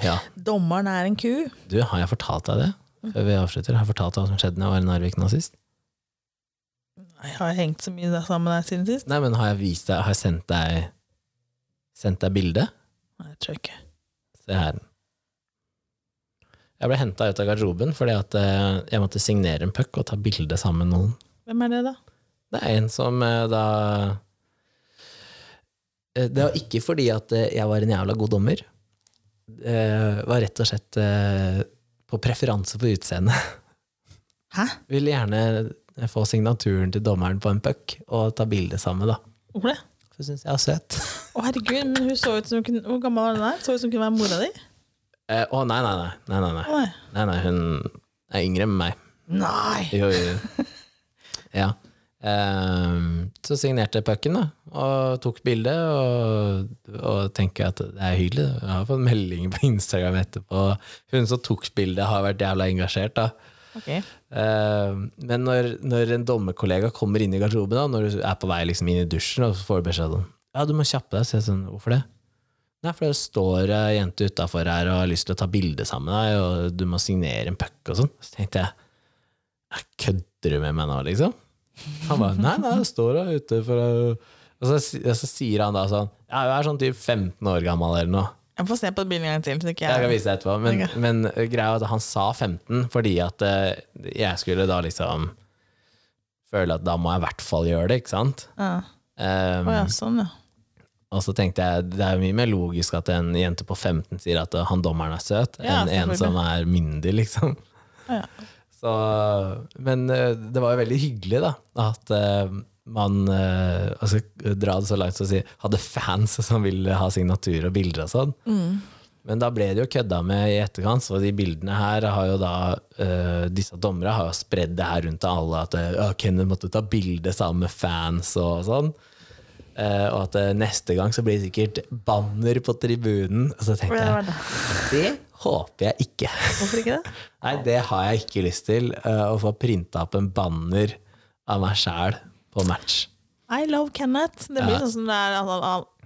Speaker 1: Ja.
Speaker 2: Dommeren er en ku.
Speaker 1: Du, har jeg fortalt deg det? Før vi avslutter, har jeg fortalt hva som skjedde da jeg var i Narvik nå sist?
Speaker 2: Jeg har hengt så mye sammen med deg siden sist.
Speaker 1: Nei, men har jeg vist deg, har jeg sendt deg Sendt deg bilde?
Speaker 2: Nei, jeg tror ikke.
Speaker 1: Se her. Jeg ble henta ut av garderoben fordi at eh, jeg måtte signere en puck og ta bilde sammen med noen.
Speaker 2: Hvem er det, da?
Speaker 1: Det er en som eh, da Eh, Det var ikke fordi at jeg var en jævla god dommer. Det var rett og slett på preferanse på utseende.
Speaker 2: Hæ?
Speaker 1: Vil gjerne få signaturen til dommeren på en puck og ta bilde sammen, da.
Speaker 2: Hvorfor det?
Speaker 1: For syns jeg er søt.
Speaker 2: Å, herregud, men hun så ut som hun kunne, Hvor gammel var den der? Så ut som hun kunne være mora di?
Speaker 1: Eh, Å, nei, nei, nei. nei, nei, nei.
Speaker 2: Nei.
Speaker 1: nei, hun er yngre enn meg.
Speaker 2: Nei!
Speaker 1: Jo. jo. Ja. Ehm, så signerte jeg pucken, da, og tok bilde, og, og tenker at det er hyggelig. Jeg har fått melding på Instagram etterpå. Hun som tok bildet, har vært jævla engasjert, da.
Speaker 2: Okay.
Speaker 1: Uh, men når, når en dommerkollega kommer inn i garderoben, da, når du er på vei liksom inn i dusjen, og så får du beskjed om ja, du må kjappe deg, så jeg sånn, hvorfor det? Nei, for det står ei jente utafor her og har lyst til å ta bilde sammen med deg, og du må signere en puck og sånn. Så tenkte jeg, jeg kødder du med meg nå, liksom? Han bare, nei, nei, det står der ute for å og så, og så sier han da sånn, ja, hun er sånn typ 15 år gammel eller noe.
Speaker 2: Jeg får se på bildet en gang til. Så ikke
Speaker 1: Jeg kan vise deg etterpå, men,
Speaker 2: okay.
Speaker 1: men greia er at han sa 15 fordi at eh, jeg skulle da liksom føle at da må jeg i hvert fall gjøre det, ikke sant?
Speaker 2: Ja.
Speaker 1: Um,
Speaker 2: ja, sånn, ja.
Speaker 1: Og så tenkte jeg det er mye mer logisk at en jente på 15 sier at uh, han dommeren er søt,
Speaker 2: Ja,
Speaker 1: enn en som er myndig, liksom.
Speaker 2: Ja.
Speaker 1: Så, men eh, det var jo veldig hyggelig, da, at eh, man eh, altså, dra det så langt som å si hadde fans som ville ha signatur og bilder og sånn. Men da ble det jo kødda med i etterkant, så de bildene her har jo da uh, Disse dommerne har jo spredd det her rundt til alle, at uh, Kenneth måtte ta bilde sammen med fans og sånn. Uh, og at uh, neste gang så blir det sikkert banner på tribunen. Og så tenkte jeg det håper jeg ikke.
Speaker 2: Hvorfor ikke det?
Speaker 1: Nei, det har jeg ikke lyst til. eh, å få printa opp en banner av meg sjæl på match.
Speaker 2: I love Kenneth. Det blir
Speaker 1: Ja.
Speaker 2: sånn som det er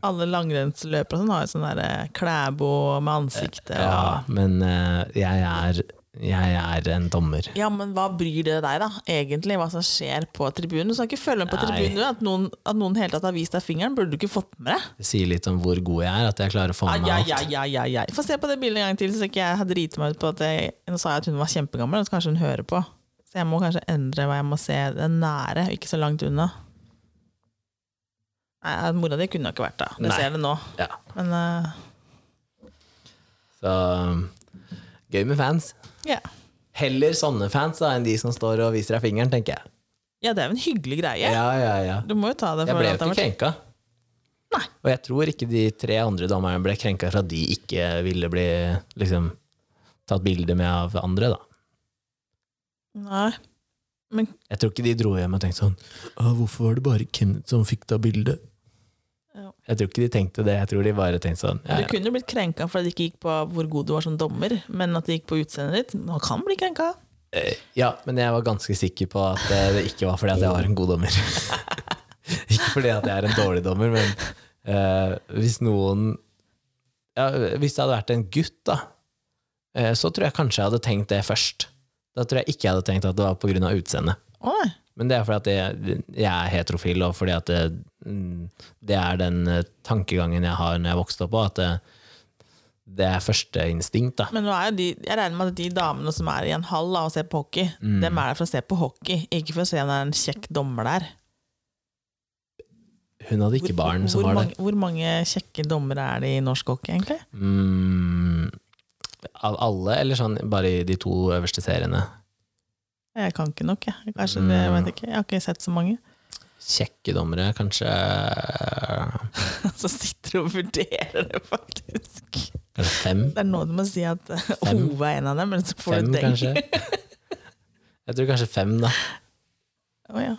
Speaker 2: alle, langrennsløpere sånn har jo sånn der eh, klæbo med ansiktet og
Speaker 1: Ja, men eh, jeg, er, jeg er en dommer.
Speaker 2: Ja, men hva bryr det deg, da? Egentlig, hva som skjer på tribunen? Du skal ikke følge med på
Speaker 1: Nei.
Speaker 2: tribunen. At noen, at noen hele tatt har vist deg fingeren, burde du ikke fått med deg.
Speaker 1: Det sier litt om hvor god jeg er, at jeg klarer å få med meg alt.
Speaker 2: Ja, ja, ja. Få se på det bildet en gang til, så ikke jeg driti meg ut på at jeg, Nå sa jeg at hun var kjempegammel, så kanskje hun hører på. Så jeg må kanskje endre hva jeg må se det nære, ikke så langt unna. Nei, Mora di kunne jo ikke vært da. Det
Speaker 1: Nei.
Speaker 2: ser jeg nå.
Speaker 1: Ja.
Speaker 2: Men uh...
Speaker 1: Så gøy med fans.
Speaker 2: Ja.
Speaker 1: Heller sånne fans da, enn de som står og viser deg fingeren, tenker jeg.
Speaker 2: ja, det er jo en hyggelig greie.
Speaker 1: Ja, ja, ja.
Speaker 2: Du må jo ta det
Speaker 1: Jeg ble jo ikke krenka.
Speaker 2: Nei.
Speaker 1: Og jeg tror ikke de tre andre damene ble krenka for at de ikke ville bli liksom, tatt bilde med av andre, da.
Speaker 2: Nei. Men
Speaker 1: Jeg tror ikke de dro hjem og tenkte sånn Hvorfor var det bare Kenneth som fikk ta bilde?
Speaker 2: Ja.
Speaker 1: Jeg tror ikke de tenkte det. Jeg tror de bare tenkte sånn ja,
Speaker 2: Du kunne jo blitt krenka fordi det ikke gikk på hvor god du var som dommer, men at det gikk på utseendet ditt. Man kan bli krenka.
Speaker 1: Eh, ja, men jeg var ganske sikker på at eh, det ikke var fordi at jeg var en god dommer. ikke fordi at jeg er en dårlig dommer, men uh, hvis noen ja, Hvis det hadde vært en gutt, da, uh, så tror jeg kanskje jeg hadde tenkt det først. Da tror jeg ikke jeg hadde tenkt at det var pga. utseendet.
Speaker 2: Nei.
Speaker 1: Men det er fordi at jeg, jeg er heterofil, og fordi at det, mm, det er den eh, tankegangen jeg har når jeg vokste opp, at det, det er førsteinstinkt.
Speaker 2: Men de, jeg regner med at de damene som er i en hall da, og ser på hockey,
Speaker 1: Mm.
Speaker 2: dem er der for å se på hockey, ikke for å se om det er en kjekk dommer der.
Speaker 1: Hun hadde ikke barn som var der.
Speaker 2: hvor mange kjekke dommere er det i norsk hockey, egentlig?
Speaker 1: Mm, av alle, eller sånn bare i de to øverste seriene?
Speaker 2: Jeg kan ikke nok, jeg. Kanskje det, jeg vet ikke. Jeg har ikke sett så mange.
Speaker 1: Kjekke dommere, kanskje
Speaker 2: Så sitter du og vurderer det, faktisk.
Speaker 1: Kanskje fem?
Speaker 2: Det er nå du må si at eh, Ove er en av dem, men så får
Speaker 1: Fem,
Speaker 2: du den.
Speaker 1: kanskje? Jeg tror kanskje fem, da.
Speaker 2: Å, oh,
Speaker 1: Ja.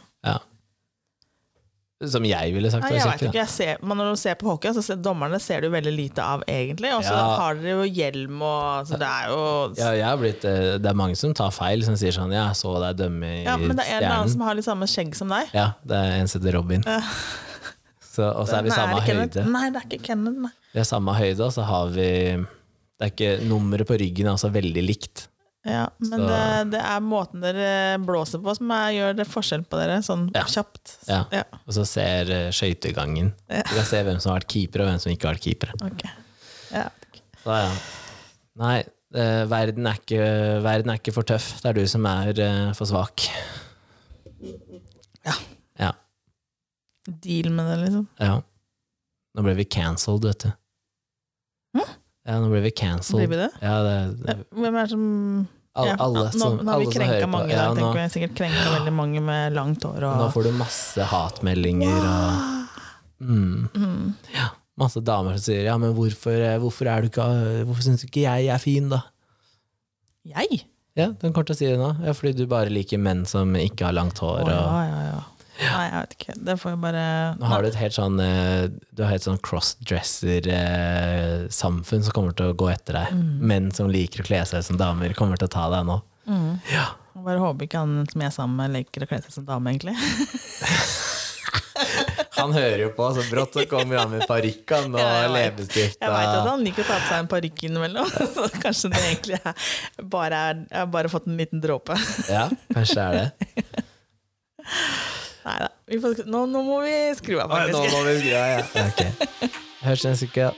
Speaker 1: Som jeg ville sagt
Speaker 2: Nei, jeg vet ikke. Jeg ser, men når du ser på hockey, så ser, dommerne ser du veldig lite av, egentlig. Og så
Speaker 1: Ja.
Speaker 2: har dere jo hjelm og Så det er jo
Speaker 1: Ja, jeg har blitt, eh, det er mange som tar feil, som sier sånn 'Jeg så deg dømme i
Speaker 2: Ja, men det er en eller annen som har litt samme skjegg som deg.
Speaker 1: Ja, det er en som heter Robin.
Speaker 2: Ja.
Speaker 1: Og så er vi
Speaker 2: Nei,
Speaker 1: samme
Speaker 2: Kenneth?
Speaker 1: høyde.
Speaker 2: Nei, det er ikke Kenneth. Nei.
Speaker 1: Vi er samme høyde, og så har vi Det er ikke Nummeret på ryggen er også veldig likt.
Speaker 2: Ja, men
Speaker 1: Så-
Speaker 2: det, det er måten dere blåser på som er, gjør det forskjell på dere, sånn
Speaker 1: Ja.
Speaker 2: kjapt.
Speaker 1: Ja.
Speaker 2: Ja,
Speaker 1: Og så ser uh, skøytegangen.
Speaker 2: Ja.
Speaker 1: Du kan se hvem som har vært keeper, og hvem som ikke har vært keeper.
Speaker 2: ok. Ja.
Speaker 1: Så, ja. Nei, eh, verden, er ikke, verden er ikke for tøff. Det er du som er eh, for svak.
Speaker 2: Ja.
Speaker 1: Ja.
Speaker 2: Deal med det, liksom.
Speaker 1: ja. Nå ble vi cancelled, vet du. Ja, nå ble vi cancelled.
Speaker 2: Blir vi det?
Speaker 1: Ja, det, det,
Speaker 2: Hvem er det som
Speaker 1: All,
Speaker 2: ja,
Speaker 1: alle
Speaker 2: nå,
Speaker 1: som,
Speaker 2: nå har vi krenka mange,
Speaker 1: Ja,
Speaker 2: da,
Speaker 1: nå,
Speaker 2: tenker vi Sikkert krenka veldig mange med langt hår og
Speaker 1: nå får du masse hatmeldinger og mm,
Speaker 2: Mm.
Speaker 1: ja, Masse damer som sier 'ja, men hvorfor, eh, hvorfor, er du ikke, hvorfor syns du ikke jeg er fin', da?
Speaker 2: Jeg?
Speaker 1: Ja, den kommer til å si det nå. Ja, fordi du bare liker menn som ikke har langt hår.
Speaker 2: Å, ja, ja, ja. Nei, jeg vet ikke. Det får jo bare
Speaker 1: nå har du et helt sånn eh, Du har et sånn crossdresser-samfunn som kommer til å gå etter deg. Menn som liker å kle seg som damer, kommer til å ta deg nå.
Speaker 2: Mm.
Speaker 1: Ja.
Speaker 2: Bare håper ikke han som jeg er sammen med, liker å kle seg som dame, egentlig.
Speaker 1: Han hører jo på, så brått så kommer han med parykk og
Speaker 2: Ja, jeg vet.
Speaker 1: leppestift.
Speaker 2: Jeg veit at han liker å ta på seg en parykk innimellom. Så kanskje det egentlig er bare er Jeg har bare fått en liten dråpe.
Speaker 1: Ja, kanskje er det.
Speaker 2: Nei da. Nå, nå må vi skru av,
Speaker 1: Oi, nå må vi skru av, ja. Okay. Hørs neste uke.